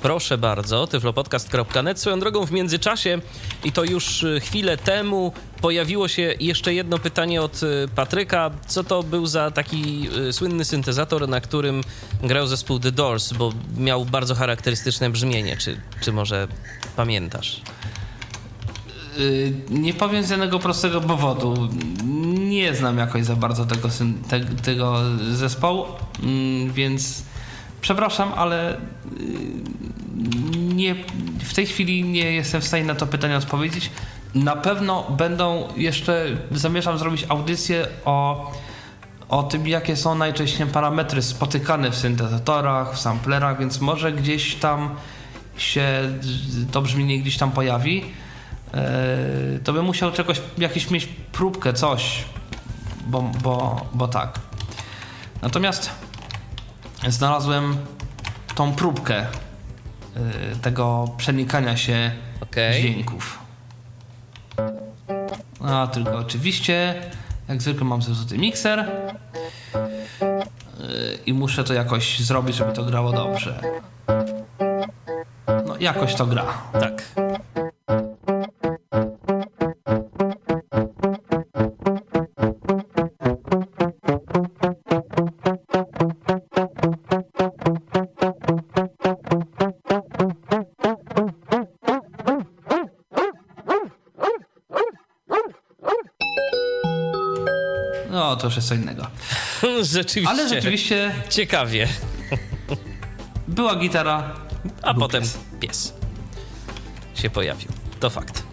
proszę bardzo, tyflopodcast.net. Swoją drogą w międzyczasie i to już y, chwilę temu pojawiło się jeszcze jedno pytanie od y, Patryka. Co to był za taki y, słynny syntezator, na którym grał zespół The Doors, bo miał bardzo charakterystyczne brzmienie. Czy, czy może pamiętasz? Nie powiem z jednego prostego powodu. Nie znam jakoś za bardzo tego, te, tego zespołu, mm, więc przepraszam, ale yy, nie, w tej chwili nie jestem w stanie na to pytanie odpowiedzieć. Na pewno będą jeszcze, zamierzam zrobić audycję o, o tym, jakie są najczęściej parametry spotykane w syntezatorach, w samplerach, więc może gdzieś tam się to brzmienie gdzieś tam pojawi. Eee, to bym musiał czegoś, jakieś mieć próbkę, coś, bo, bo, bo tak. Natomiast znalazłem tą próbkę eee, tego przenikania się Okej. dźwięków. A tylko oczywiście, jak zwykle mam zepsuty mikser Eee, i muszę to jakoś zrobić, żeby to grało dobrze. No, jakoś to gra. Tak. Rzeczywiście. Ale rzeczywiście Ciekawie. była gitara, A potem pies. pies. się pojawił. To fakt.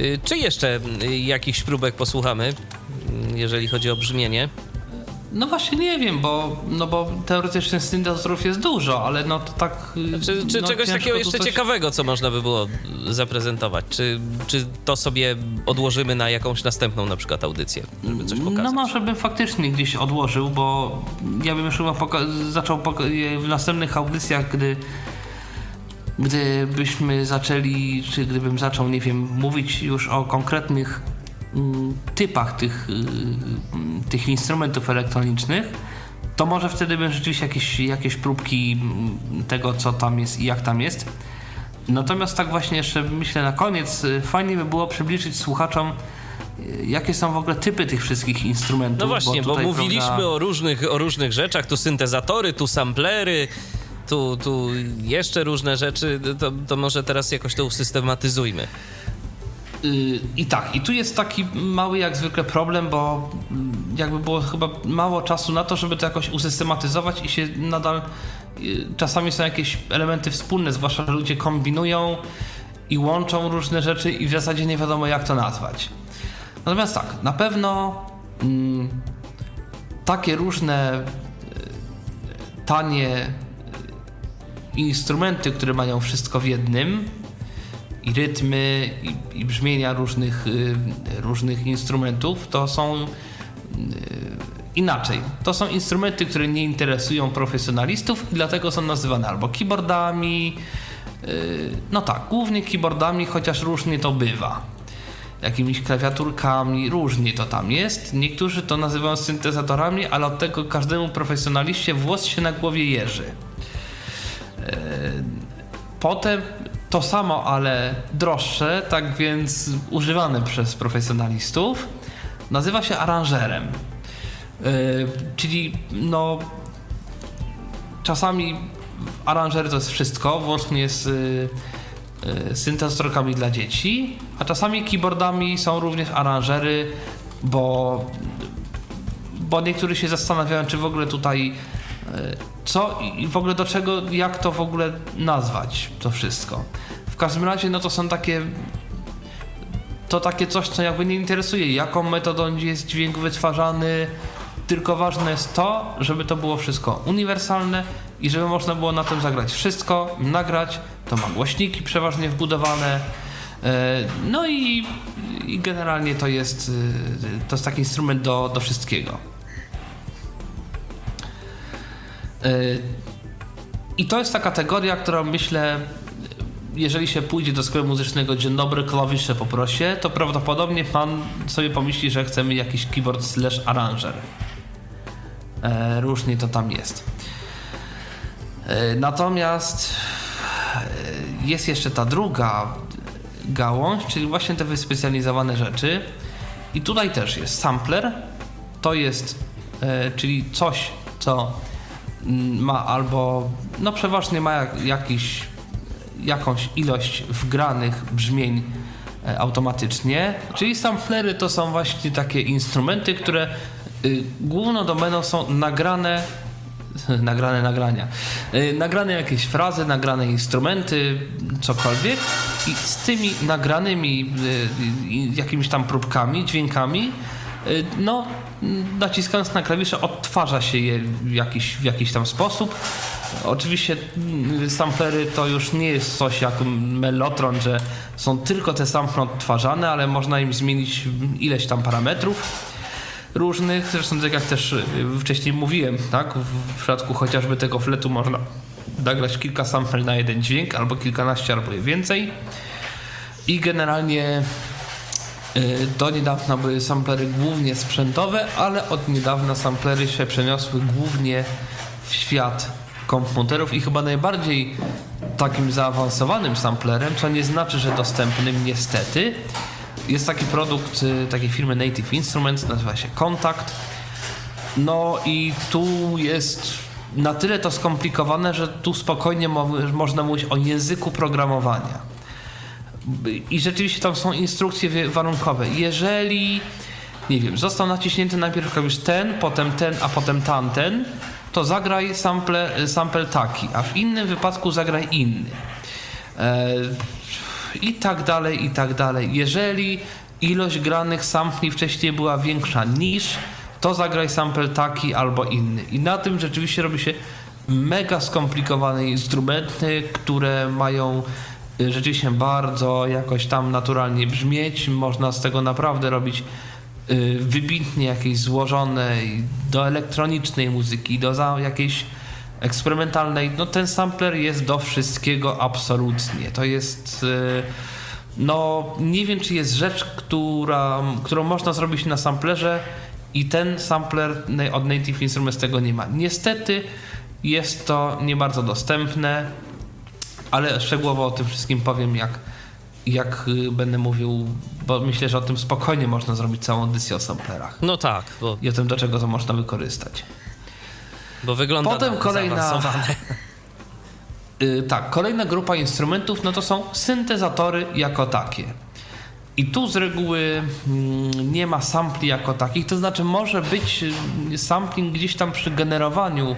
Y, Czy jeszcze y, jakichś próbek posłuchamy, y, jeżeli chodzi o brzmienie? No właśnie nie wiem, bo, no bo teoretycznie syntezatorów jest dużo, ale no to tak... Czy, czy no, czegoś takiego jeszcze coś- ciekawego, co można by było zaprezentować? Czy, czy to sobie odłożymy na jakąś następną na przykład audycję, żeby coś pokazać? No może bym faktycznie gdzieś odłożył, bo ja bym już chyba poka- zaczął poka- w następnych audycjach, gdy gdybyśmy zaczęli, czy gdybym zaczął, nie wiem, mówić już o konkretnych mm, typach tych, y, tych instrumentów elektronicznych, to może wtedy bym rzeczywiście jakieś, jakieś próbki mm, tego, co tam jest i jak tam jest. Natomiast tak właśnie jeszcze myślę na koniec, y, fajnie by było przybliżyć słuchaczom, y, jakie są w ogóle typy tych wszystkich instrumentów. No właśnie, bo, bo mówiliśmy prawda... o, różnych, o różnych rzeczach, tu syntezatory, tu samplery, tu, tu jeszcze różne rzeczy, to, to może teraz jakoś to usystematyzujmy. Y, I tak, i tu jest taki mały jak zwykle problem, bo mm, jakby było chyba mało czasu na to, żeby to jakoś usystematyzować i się nadal czasami są jakieś elementy wspólne, zwłaszcza, że ludzie kombinują i łączą różne rzeczy i w zasadzie nie wiadomo jak to nazwać. Natomiast tak, na pewno mm, takie różne y, tanie instrumenty, które mają wszystko w jednym, i rytmy, i, i brzmienia różnych, y, różnych instrumentów, to są y, inaczej. To są instrumenty, które nie interesują profesjonalistów i dlatego są nazywane albo keyboardami, y, no tak, głównie keyboardami, chociaż różnie to bywa. Jakimiś klawiaturkami, różnie to tam jest. Niektórzy to nazywają syntezatorami, ale od tego każdemu profesjonaliście włos się na głowie jeży. Potem to samo, ale droższe, tak więc używane przez profesjonalistów, nazywa się aranżerem. Yy, czyli no czasami aranżery to jest wszystko, włącznie z yy, syntezatorkami dla dzieci, a czasami keyboardami są również aranżery, bo, bo niektórzy się zastanawiają, czy w ogóle tutaj co i w ogóle do czego, jak to w ogóle nazwać, to wszystko. W każdym razie, no to są takie to takie coś, co jakby nie interesuje, jaką metodą jest dźwięk wytwarzany, tylko ważne jest to, żeby to było wszystko uniwersalne i żeby można było na tym zagrać wszystko, nagrać, to ma głośniki przeważnie wbudowane, e, no i, i generalnie to jest, e, to jest taki instrument do, do wszystkiego. Y, I to jest ta kategoria, która myślę, jeżeli się pójdzie do sklepu muzycznego, dzień dobry, klawisze poproszę, to prawdopodobnie pan sobie pomyśli, że chcemy jakiś keyboard slash arranger. E, różnie to tam jest. E, natomiast e, jest jeszcze ta druga gałąź, czyli właśnie te wyspecjalizowane rzeczy. I tutaj też jest sampler. To jest, czyli coś, co ma albo, no przeważnie ma jakiś, jakąś ilość wgranych brzmień automatycznie, czyli samplery to są właśnie takie instrumenty, które główną domeną są nagrane nagrane nagrania. Y, nagrane jakieś frazy, nagrane instrumenty, cokolwiek i z tymi nagranymi y, jakimiś tam próbkami, dźwiękami no naciskając na klawisze odtwarza się je w jakiś, w jakiś tam sposób. Oczywiście mm, samplery to już nie jest coś jak Mellotron, że są tylko te sample odtwarzane, ale można im zmienić ileś tam parametrów różnych. Zresztą tak jak też y, wcześniej mówiłem, tak? W przypadku chociażby tego fletu można nagrać kilka sample na jeden dźwięk, albo kilkanaście, albo więcej. I generalnie Y, do niedawna były samplery głównie sprzętowe, ale od niedawna samplery się przeniosły głównie w świat komputerów i chyba najbardziej takim zaawansowanym samplerem, co nie znaczy, że dostępnym niestety. Jest taki produkt y, takiej firmy Native Instruments, nazywa się Contact. No i tu jest na tyle to skomplikowane, że tu spokojnie można mówić o języku programowania i rzeczywiście tam są instrukcje warunkowe. Jeżeli, nie wiem, został naciśnięty najpierw klawisz ten, potem ten, a potem tamten, to zagraj sample, sample taki, a w innym wypadku zagraj inny. E, I tak dalej, i tak dalej. Jeżeli ilość granych sampli wcześniej była większa niż, to zagraj sample taki albo inny. I na tym rzeczywiście robi się mega skomplikowane instrumenty, które mają rzeczywiście bardzo jakoś tam naturalnie brzmieć. Można z tego naprawdę robić y, wybitnie jakieś złożone do elektronicznej muzyki, do jakiejś eksperymentalnej. No ten sampler jest do wszystkiego absolutnie. To jest y, no nie wiem, czy jest rzecz, która, którą można zrobić na samplerze i ten sampler od Native Instruments tego nie ma. Niestety jest to nie bardzo dostępne, ale szczegółowo o tym wszystkim powiem, jak, jak y, będę mówił, bo myślę, że o tym spokojnie można zrobić całą edycję o samplerach. No tak, bo, I o tym, do czego to można wykorzystać. Bo wygląda Potem na kolejna- zaawansowane. Y, tak, kolejna grupa instrumentów no to są syntezatory jako takie. I tu z reguły mm, nie ma sampli jako takich, to znaczy może być y, sampling gdzieś tam przy generowaniu,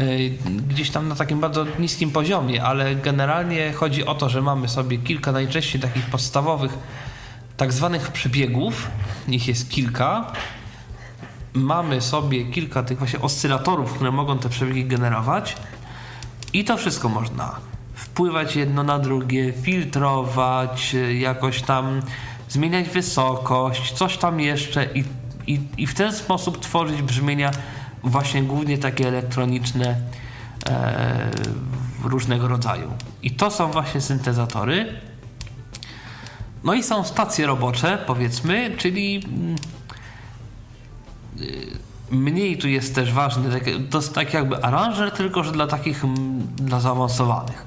y, gdzieś tam na takim bardzo niskim poziomie, ale generalnie chodzi o to, że mamy sobie kilka najczęściej takich podstawowych tak zwanych przebiegów, ich jest kilka. Mamy sobie kilka tych właśnie oscylatorów, które mogą te przebiegi generować. I to wszystko można wpływać jedno na drugie, filtrować, jakoś tam zmieniać wysokość, coś tam jeszcze i, i, i w ten sposób tworzyć brzmienia właśnie głównie takie elektroniczne e, różnego rodzaju. I to są właśnie syntezatory. No i są stacje robocze, powiedzmy, czyli mm, mniej tu jest też ważny, tak, to jest tak jakby aranżer, tylko że dla takich, mm, dla zaawansowanych.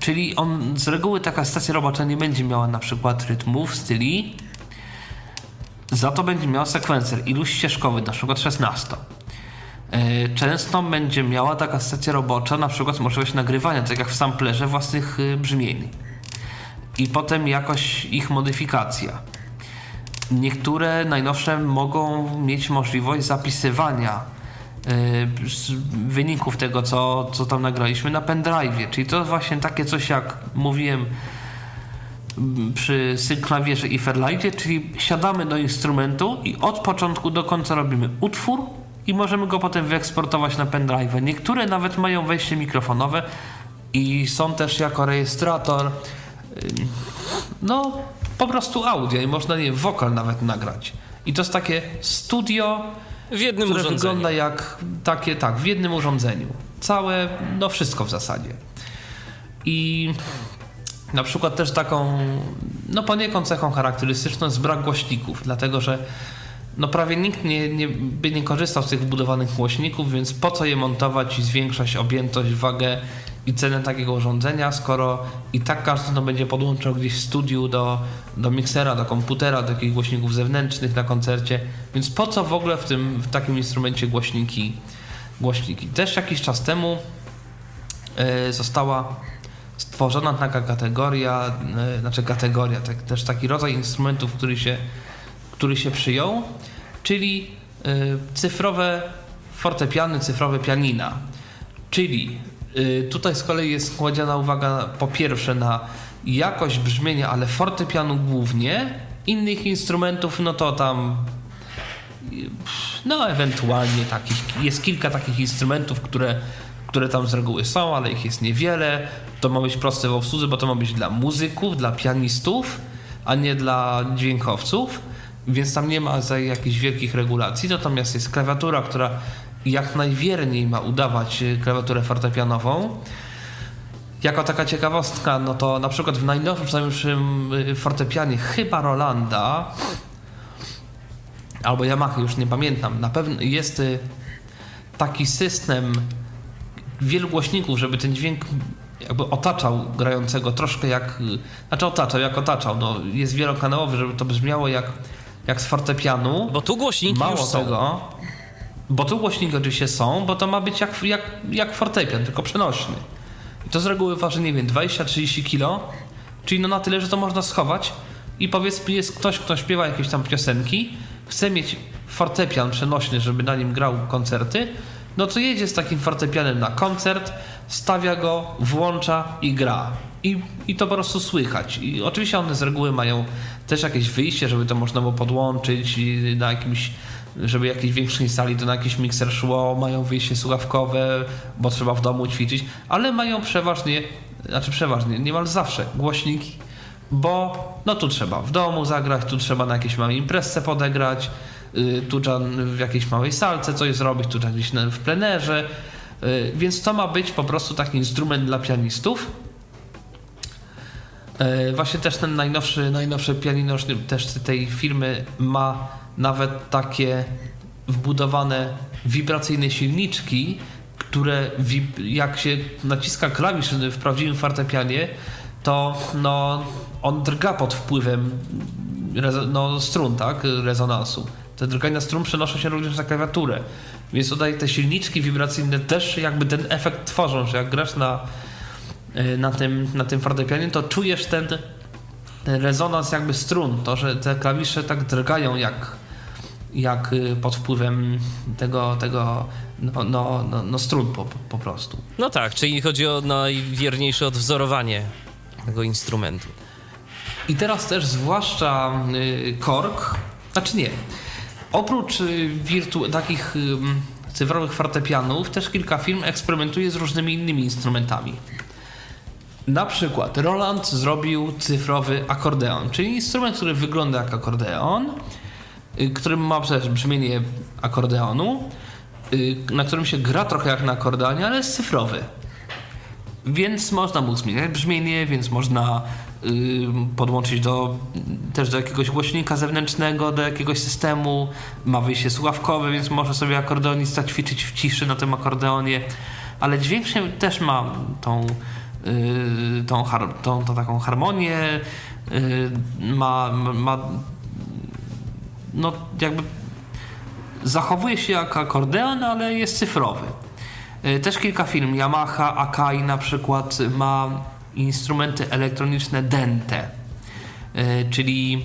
Czyli on z reguły taka stacja robocza nie będzie miała na przykład rytmów, styli, za to będzie miała sekwencer, iluś ścieżkowy, na przykład 16. E, Często będzie miała taka stacja robocza na przykład możliwość nagrywania, tak jak w samplerze własnych y, brzmień. I potem jakoś ich modyfikacja. Niektóre najnowsze mogą mieć możliwość zapisywania y, wyników tego, co, co tam nagraliśmy na pendrive. Czyli to właśnie takie coś jak mówiłem m, przy synclawierze i Fairlightie, czyli siadamy do instrumentu i od początku do końca robimy utwór i możemy go potem wyeksportować na pendrive. Niektóre nawet mają wejście mikrofonowe i są też jako rejestrator ym, no po prostu audio i można nie wiem, wokal nawet nagrać. I to jest takie studio, W jednym które urządzeniu. wygląda jak takie, tak, w jednym urządzeniu. Całe, no wszystko w zasadzie. I na przykład też taką, no poniekąd cechą charakterystyczną jest brak głośników, dlatego że no prawie nikt nie, nie, by nie korzystał z tych wbudowanych głośników, więc po co je montować i zwiększać objętość, wagę i cenę takiego urządzenia, skoro i tak każdy to będzie podłączał gdzieś w studiu do, do miksera, do komputera, do takich głośników zewnętrznych na koncercie, więc po co w ogóle w tym w takim instrumencie głośniki? głośniki. Też jakiś czas temu e, została stworzona taka kategoria, e, znaczy kategoria, tak, też taki rodzaj instrumentów, który się, który się przyjął, czyli e, cyfrowe fortepiany, cyfrowe pianina. Czyli tutaj z kolei jest kładziona uwaga po pierwsze na jakość brzmienia, ale fortepianu głównie, innych instrumentów, no to tam no, ewentualnie takich, jest kilka takich instrumentów, które, które tam z reguły są, ale ich jest niewiele. To ma być proste w obsłudze, bo to ma być dla muzyków, dla pianistów, a nie dla dźwiękowców, więc tam nie ma jakichś wielkich regulacji. Natomiast jest klawiatura, która jak najwierniej ma udawać y, klawiaturę fortepianową. Jako taka ciekawostka, no to na przykład w najnowszym y, fortepianie chyba Rolanda albo Yamaha, już nie pamiętam. Na pewno jest y, taki system wielu głośników, żeby ten dźwięk jakby otaczał grającego troszkę jak, znaczy otaczał, jak otaczał, no jest wielokanałowy, żeby to brzmiało jak, jak z fortepianu. Bo tu głośniki Mało już są. tego, bo tu głośniki oczywiście są, bo to ma być jak, jak, jak fortepian, tylko przenośny. I to z reguły waży, nie wiem, 20-30 kilo, czyli no na tyle, że to można schować i powiedzmy jest ktoś, kto śpiewa jakieś tam piosenki, chce mieć fortepian przenośny, żeby na nim grał koncerty, no to jedzie z takim fortepianem na koncert, stawia go, włącza i gra. I, I to po prostu słychać. I oczywiście one z reguły mają też jakieś wyjście, żeby to można było podłączyć na jakimś, żeby jakiejś większej sali to na jakiś mikser szło, mają wyjście słuchawkowe, bo trzeba w domu ćwiczyć, ale mają przeważnie, znaczy przeważnie, niemal zawsze głośniki, bo no tu trzeba w domu zagrać, tu trzeba na jakiejś małej imprezce podegrać, y, tu w jakiejś małej salce coś zrobić, tu gdzieś w plenerze, y, więc to ma być po prostu taki instrument dla pianistów. E, właśnie też ten najnowszy, najnowszy pianino też tej firmy ma nawet takie wbudowane wibracyjne silniczki, które jak się naciska klawisz w prawdziwym fortepianie, to no, on drga pod wpływem no, strun, tak, rezonansu. Te drgania strun przenoszą się również na klawiaturę. Więc tutaj te silniczki wibracyjne też jakby ten efekt tworzą, że jak grasz na, e, na, tym, na tym fortepianie, to czujesz ten, ten rezonans jakby strun, to, że te klawisze tak drgają jak, jak y, pod wpływem tego, tego no, no, no, no strun po, po prostu. No tak, czyli chodzi o najwierniejsze odwzorowanie tego instrumentu. I teraz też zwłaszcza y, Korg, znaczy nie, oprócz y, wirtu takich cyfrowych fortepianów, też kilka firm eksperymentuje z różnymi innymi instrumentami. Na przykład Roland zrobił cyfrowy akordeon, czyli instrument, który wygląda jak akordeon, którym ma też brzmienie akordeonu, y, na którym się gra trochę jak na akordeonie, ale jest cyfrowy. Więc można mu zmieniać brzmienie, więc można y, podłączyć do, też do jakiegoś głośnika zewnętrznego, do jakiegoś systemu. Ma wyjście słuchawkowe, więc może sobie akordeonista ćwiczyć w ciszy na tym akordeonie. Ale dźwięk się też ma tą, y, tą, tą, tą taką harmonię, y, ma, ma no jakby zachowuje się jak akordeon, ale jest cyfrowy. E, też kilka firm, Yamaha, Akai na przykład ma instrumenty elektroniczne Dente, e, czyli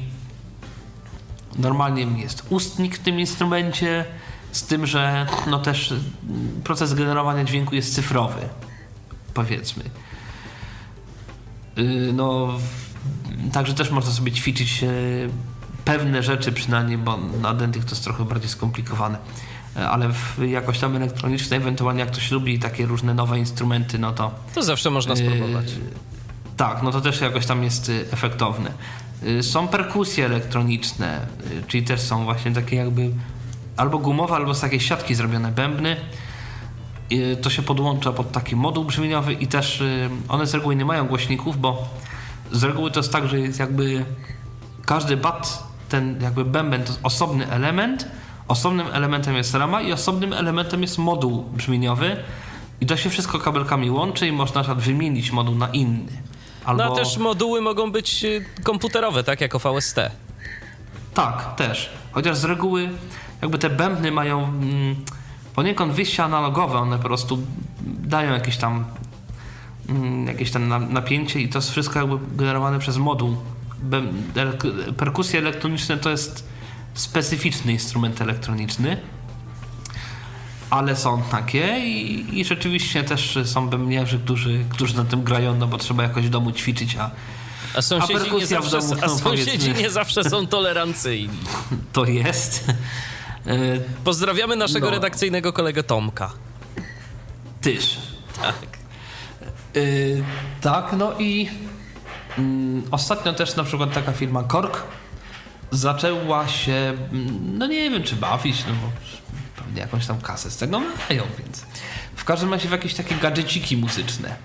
normalnie jest ustnik w tym instrumencie, z tym, że no też proces generowania dźwięku jest cyfrowy, powiedzmy. E, no, także też można sobie ćwiczyć pewne rzeczy przynajmniej, bo na dentych to jest trochę bardziej skomplikowane. E, ale w jakoś tam elektronicznej, ewentualnie jak ktoś lubi takie różne nowe instrumenty, no to... To zawsze można spróbować. Yy, tak, no to też jakoś tam jest y, efektowne. Yy, są perkusje elektroniczne, yy, czyli też są właśnie takie jakby albo gumowe, albo z takiej siatki zrobione bębny. To się podłącza pod taki moduł brzmieniowy i też one z reguły nie mają głośników, bo z reguły to jest tak, że jest jakby każdy bat, ten jakby bęben to osobny element, Osobnym elementem jest rama i osobnym elementem jest moduł brzmieniowy. I to się wszystko kabelkami łączy i można na wymienić moduł na inny. Albo... No a też moduły mogą być y, komputerowe, tak jak VST. Tak, też. Chociaż z reguły jakby te bębny mają mm, poniekąd wyjścia analogowe, one po prostu dają jakieś tam mm, jakieś tam napięcie i to jest wszystko jakby generowane przez moduł. Perkusje elektroniczne to jest specyficzny instrument elektroniczny, ale są takie i, i rzeczywiście też są bębniarzy, którzy, którzy na tym grają, no bo trzeba jakoś w domu ćwiczyć, a a sąsiedzi, a nie, zawsze, domu, a sąsiedzi nie zawsze są tolerancyjni. To jest. E, Pozdrawiamy naszego no. redakcyjnego kolegę Tomka. Tyż. Tak. Yy, tak, no i ostatnio też na przykład taka firma Kork zaczęła się, no nie wiem czy bawić, no bo pewnie jakąś tam kasę z tego mają, więc w każdym razie w jakieś takie gadżeciki muzyczne.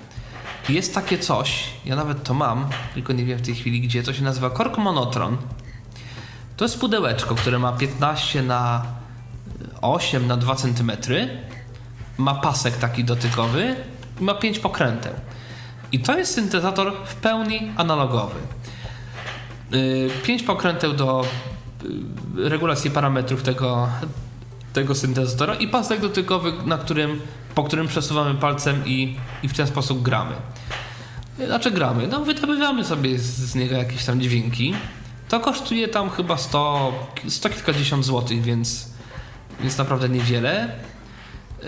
Jest takie coś, ja nawet to mam, tylko nie wiem w tej chwili gdzie, to się nazywa Kork Monotron. To jest pudełeczko, które ma 15 na 8 na 2 cm. Ma pasek taki dotykowy i ma 5 pokręteł. I to jest syntezator w pełni analogowy. Y, pięć pokręteł do y, regulacji parametrów tego, tego syntezatora i pasek dotykowy, na którym, po którym przesuwamy palcem i, i w ten sposób gramy. Znaczy gramy, no wydobywamy sobie z, z niego jakieś tam dźwięki. To kosztuje tam chyba 100, 100 kilkadziesiąt złotych, więc, więc naprawdę niewiele.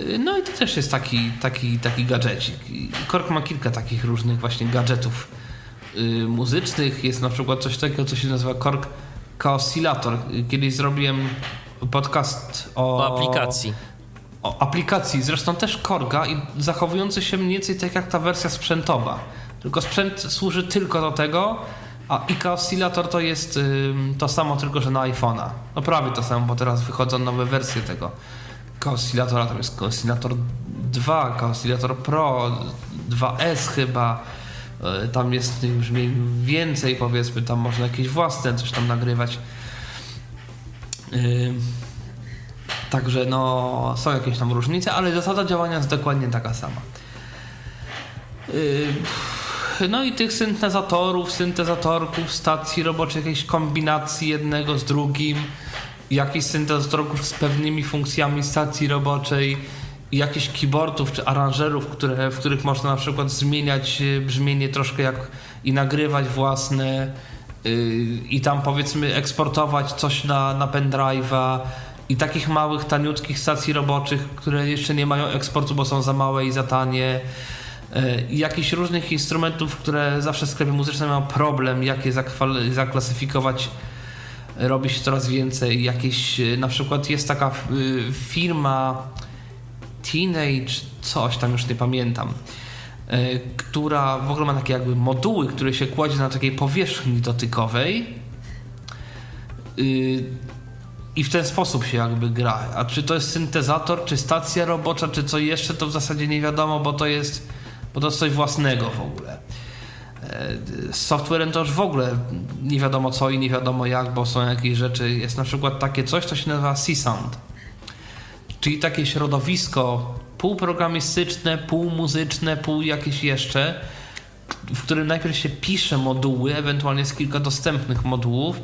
Y, no i to też jest taki, taki, taki gadżecik. Kork ma kilka takich różnych właśnie gadżetów y, muzycznych. Jest na przykład coś takiego, co się nazywa Korg Oscillator. Kiedyś zrobiłem podcast o, o aplikacji. O aplikacji, zresztą też Korga i zachowujący się mniej więcej tak jak ta wersja sprzętowa. Tylko sprzęt służy tylko do tego, a IK Oscillator to jest to samo, tylko że na iPhone'a. No prawie to samo, bo teraz wychodzą nowe wersje tego Oscillatora. Tam jest Oscillator 2, Oscillator Pro, 2S chyba E, tam jest brzmień więcej, powiedzmy, tam można jakieś własne coś tam nagrywać. Yy, Także no, są jakieś tam różnice, ale zasada działania jest dokładnie taka sama. Yy, no i tych syntezatorów, syntezatorków, stacji roboczych, jakiejś kombinacji jednego z drugim, jakichś syntezatorów z pewnymi funkcjami stacji roboczej, jakichś keyboardów czy aranżerów, które, w których można na przykład zmieniać yy, brzmienie troszkę jak i nagrywać własne yy, i tam powiedzmy eksportować coś na, na pendrive'a i takich małych, taniutkich stacji roboczych, które jeszcze nie mają eksportu, bo są za małe i za tanie. E, I jakichś różnych instrumentów, które zawsze w sklepie muzycznym mają problem, jak je zaklasyfikować, robi się coraz więcej. Jakieś, e, na przykład jest taka e, firma Teenage, coś tam już nie pamiętam, która w ogóle ma takie jakby moduły, które się kładzie na takiej powierzchni dotykowej i w ten sposób się jakby gra. A czy to jest syntezator, czy stacja robocza, czy co jeszcze, to w zasadzie nie wiadomo, bo to jest, bo to jest coś własnego w ogóle. E, z softwarem to już w ogóle nie wiadomo co i nie wiadomo jak, bo są jakieś rzeczy. Jest na przykład takie coś, co się nazywa C-Sound, czyli takie środowisko półprogramistyczne, półmuzyczne, pół jakieś jeszcze, w którym najpierw się pisze moduły, ewentualnie jest kilka dostępnych modułów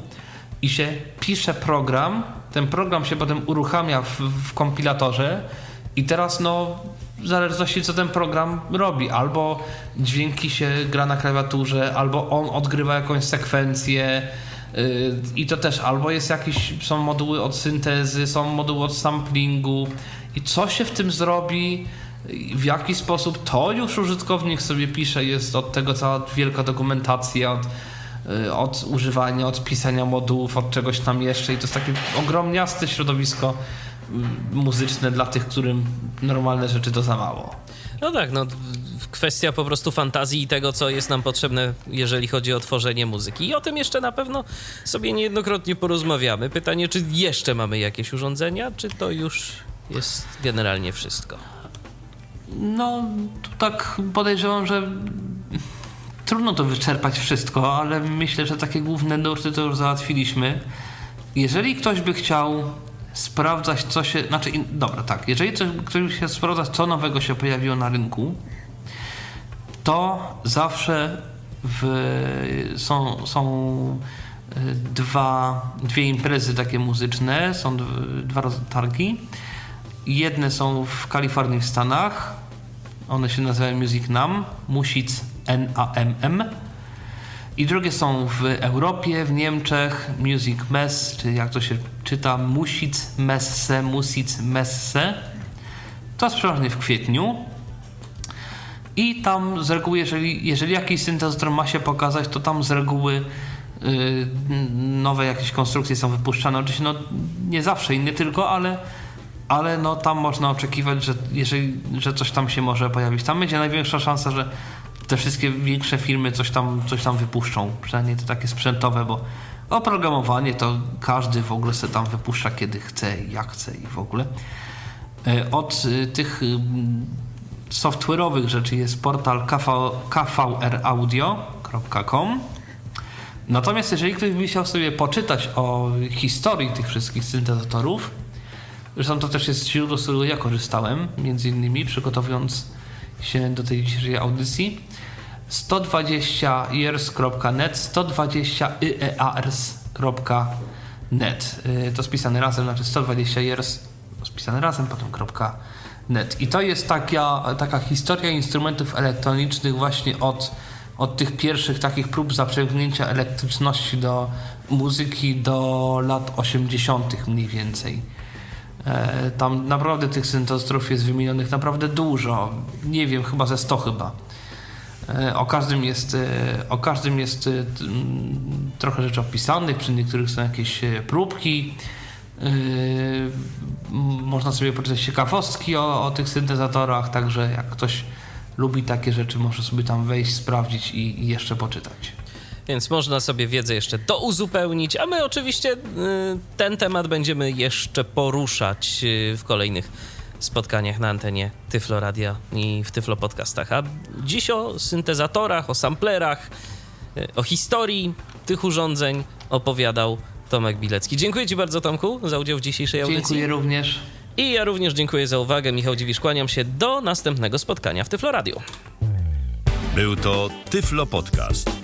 i się pisze program, ten program się potem uruchamia w, w kompilatorze i teraz no w zależności co ten program robi, albo dźwięki się gra na klawiaturze, albo on odgrywa jakąś sekwencję yy, i to też. Albo jest jakiś, są moduły od syntezy, są moduły od samplingu. I co się w tym zrobi, w jaki sposób? To już użytkownik sobie pisze, jest od tego cała wielka dokumentacja, od Y, od używania, od pisania modułów, od czegoś tam jeszcze. I to jest takie ogromniaste środowisko. y, muzyczne dla tych, którym normalne rzeczy to za mało. No tak, no kwestia po prostu fantazji i tego, co jest nam potrzebne, jeżeli chodzi o tworzenie muzyki. I o tym jeszcze na pewno sobie niejednokrotnie porozmawiamy. Pytanie, czy jeszcze mamy jakieś urządzenia, czy to już jest generalnie wszystko? No, tak podejrzewam, że trudno to wyczerpać wszystko, ale myślę, że takie główne nurty to już załatwiliśmy. Jeżeli ktoś by chciał sprawdzać, co się. Znaczy, in, dobra, tak. Jeżeli coś, ktoś by chciał sprawdzać, co nowego się pojawiło na rynku, to zawsze w, są, są e, dwa, dwie imprezy takie muzyczne, są dwa targi. Jedne są w Kalifornii w Stanach. One się nazywają Music Nam, Music NAMM. I drugie są w Europie, w Niemczech, Music Mess, czy jak to się czyta, Music Messe, Music Messe. To jest przeważnie w kwietniu. I tam z reguły, jeżeli, jeżeli jakiś syntezator ma się pokazać, to tam z reguły yy, nowe jakieś konstrukcje są wypuszczane. Oczywiście no, nie zawsze i nie tylko, ale, ale no, tam można oczekiwać, że, jeżeli, że coś tam się może pojawić. Tam będzie największa szansa, że te wszystkie większe firmy coś tam, coś tam wypuszczą. Przynajmniej to takie sprzętowe, bo oprogramowanie to każdy w ogóle se tam wypuszcza kiedy chce jak chce i w ogóle. E, od e, tych software'owych rzeczy jest portal KV, kvraudio.com Natomiast jeżeli ktoś by chciał sobie poczytać o historii tych wszystkich syntezatorów, zresztą to też jest źródło, z którego ja korzystałem, między innymi przygotowując się do tej dzisiejszej audycji. 120years.net 120years.net y, To spisane razem, znaczy 120 years spisane razem, potem .net. I to jest taka, taka historia instrumentów elektronicznych właśnie od, od tych pierwszych takich prób zaprzęgnięcia elektryczności do muzyki do lat 80. mniej więcej. E, tam naprawdę tych syntezatorów jest wymienionych naprawdę dużo. Nie wiem, chyba ze 100 chyba. E, o każdym jest, e, o każdym jest trochę rzeczy opisanych, przy niektórych są jakieś próbki. Można sobie poczytać ciekawostki o, o tych syntezatorach, także jak ktoś lubi takie rzeczy, może sobie tam wejść, sprawdzić i, i jeszcze poczytać więc można sobie wiedzę jeszcze douzupełnić, a my oczywiście y, ten temat będziemy jeszcze poruszać y, w kolejnych spotkaniach na antenie Tyflo Radia i w Tyflo Podcastach. A dziś o syntezatorach, o samplerach, e, o historii tych urządzeń opowiadał Tomek Bilecki. Dziękuję Ci bardzo, Tomku, za udział w dzisiejszej audycji. Dziękuję również. I ja również dziękuję za uwagę. Michał Dziwisz, kłaniam się do następnego spotkania w Tyflo Radio. Był to Tyflo Podcast.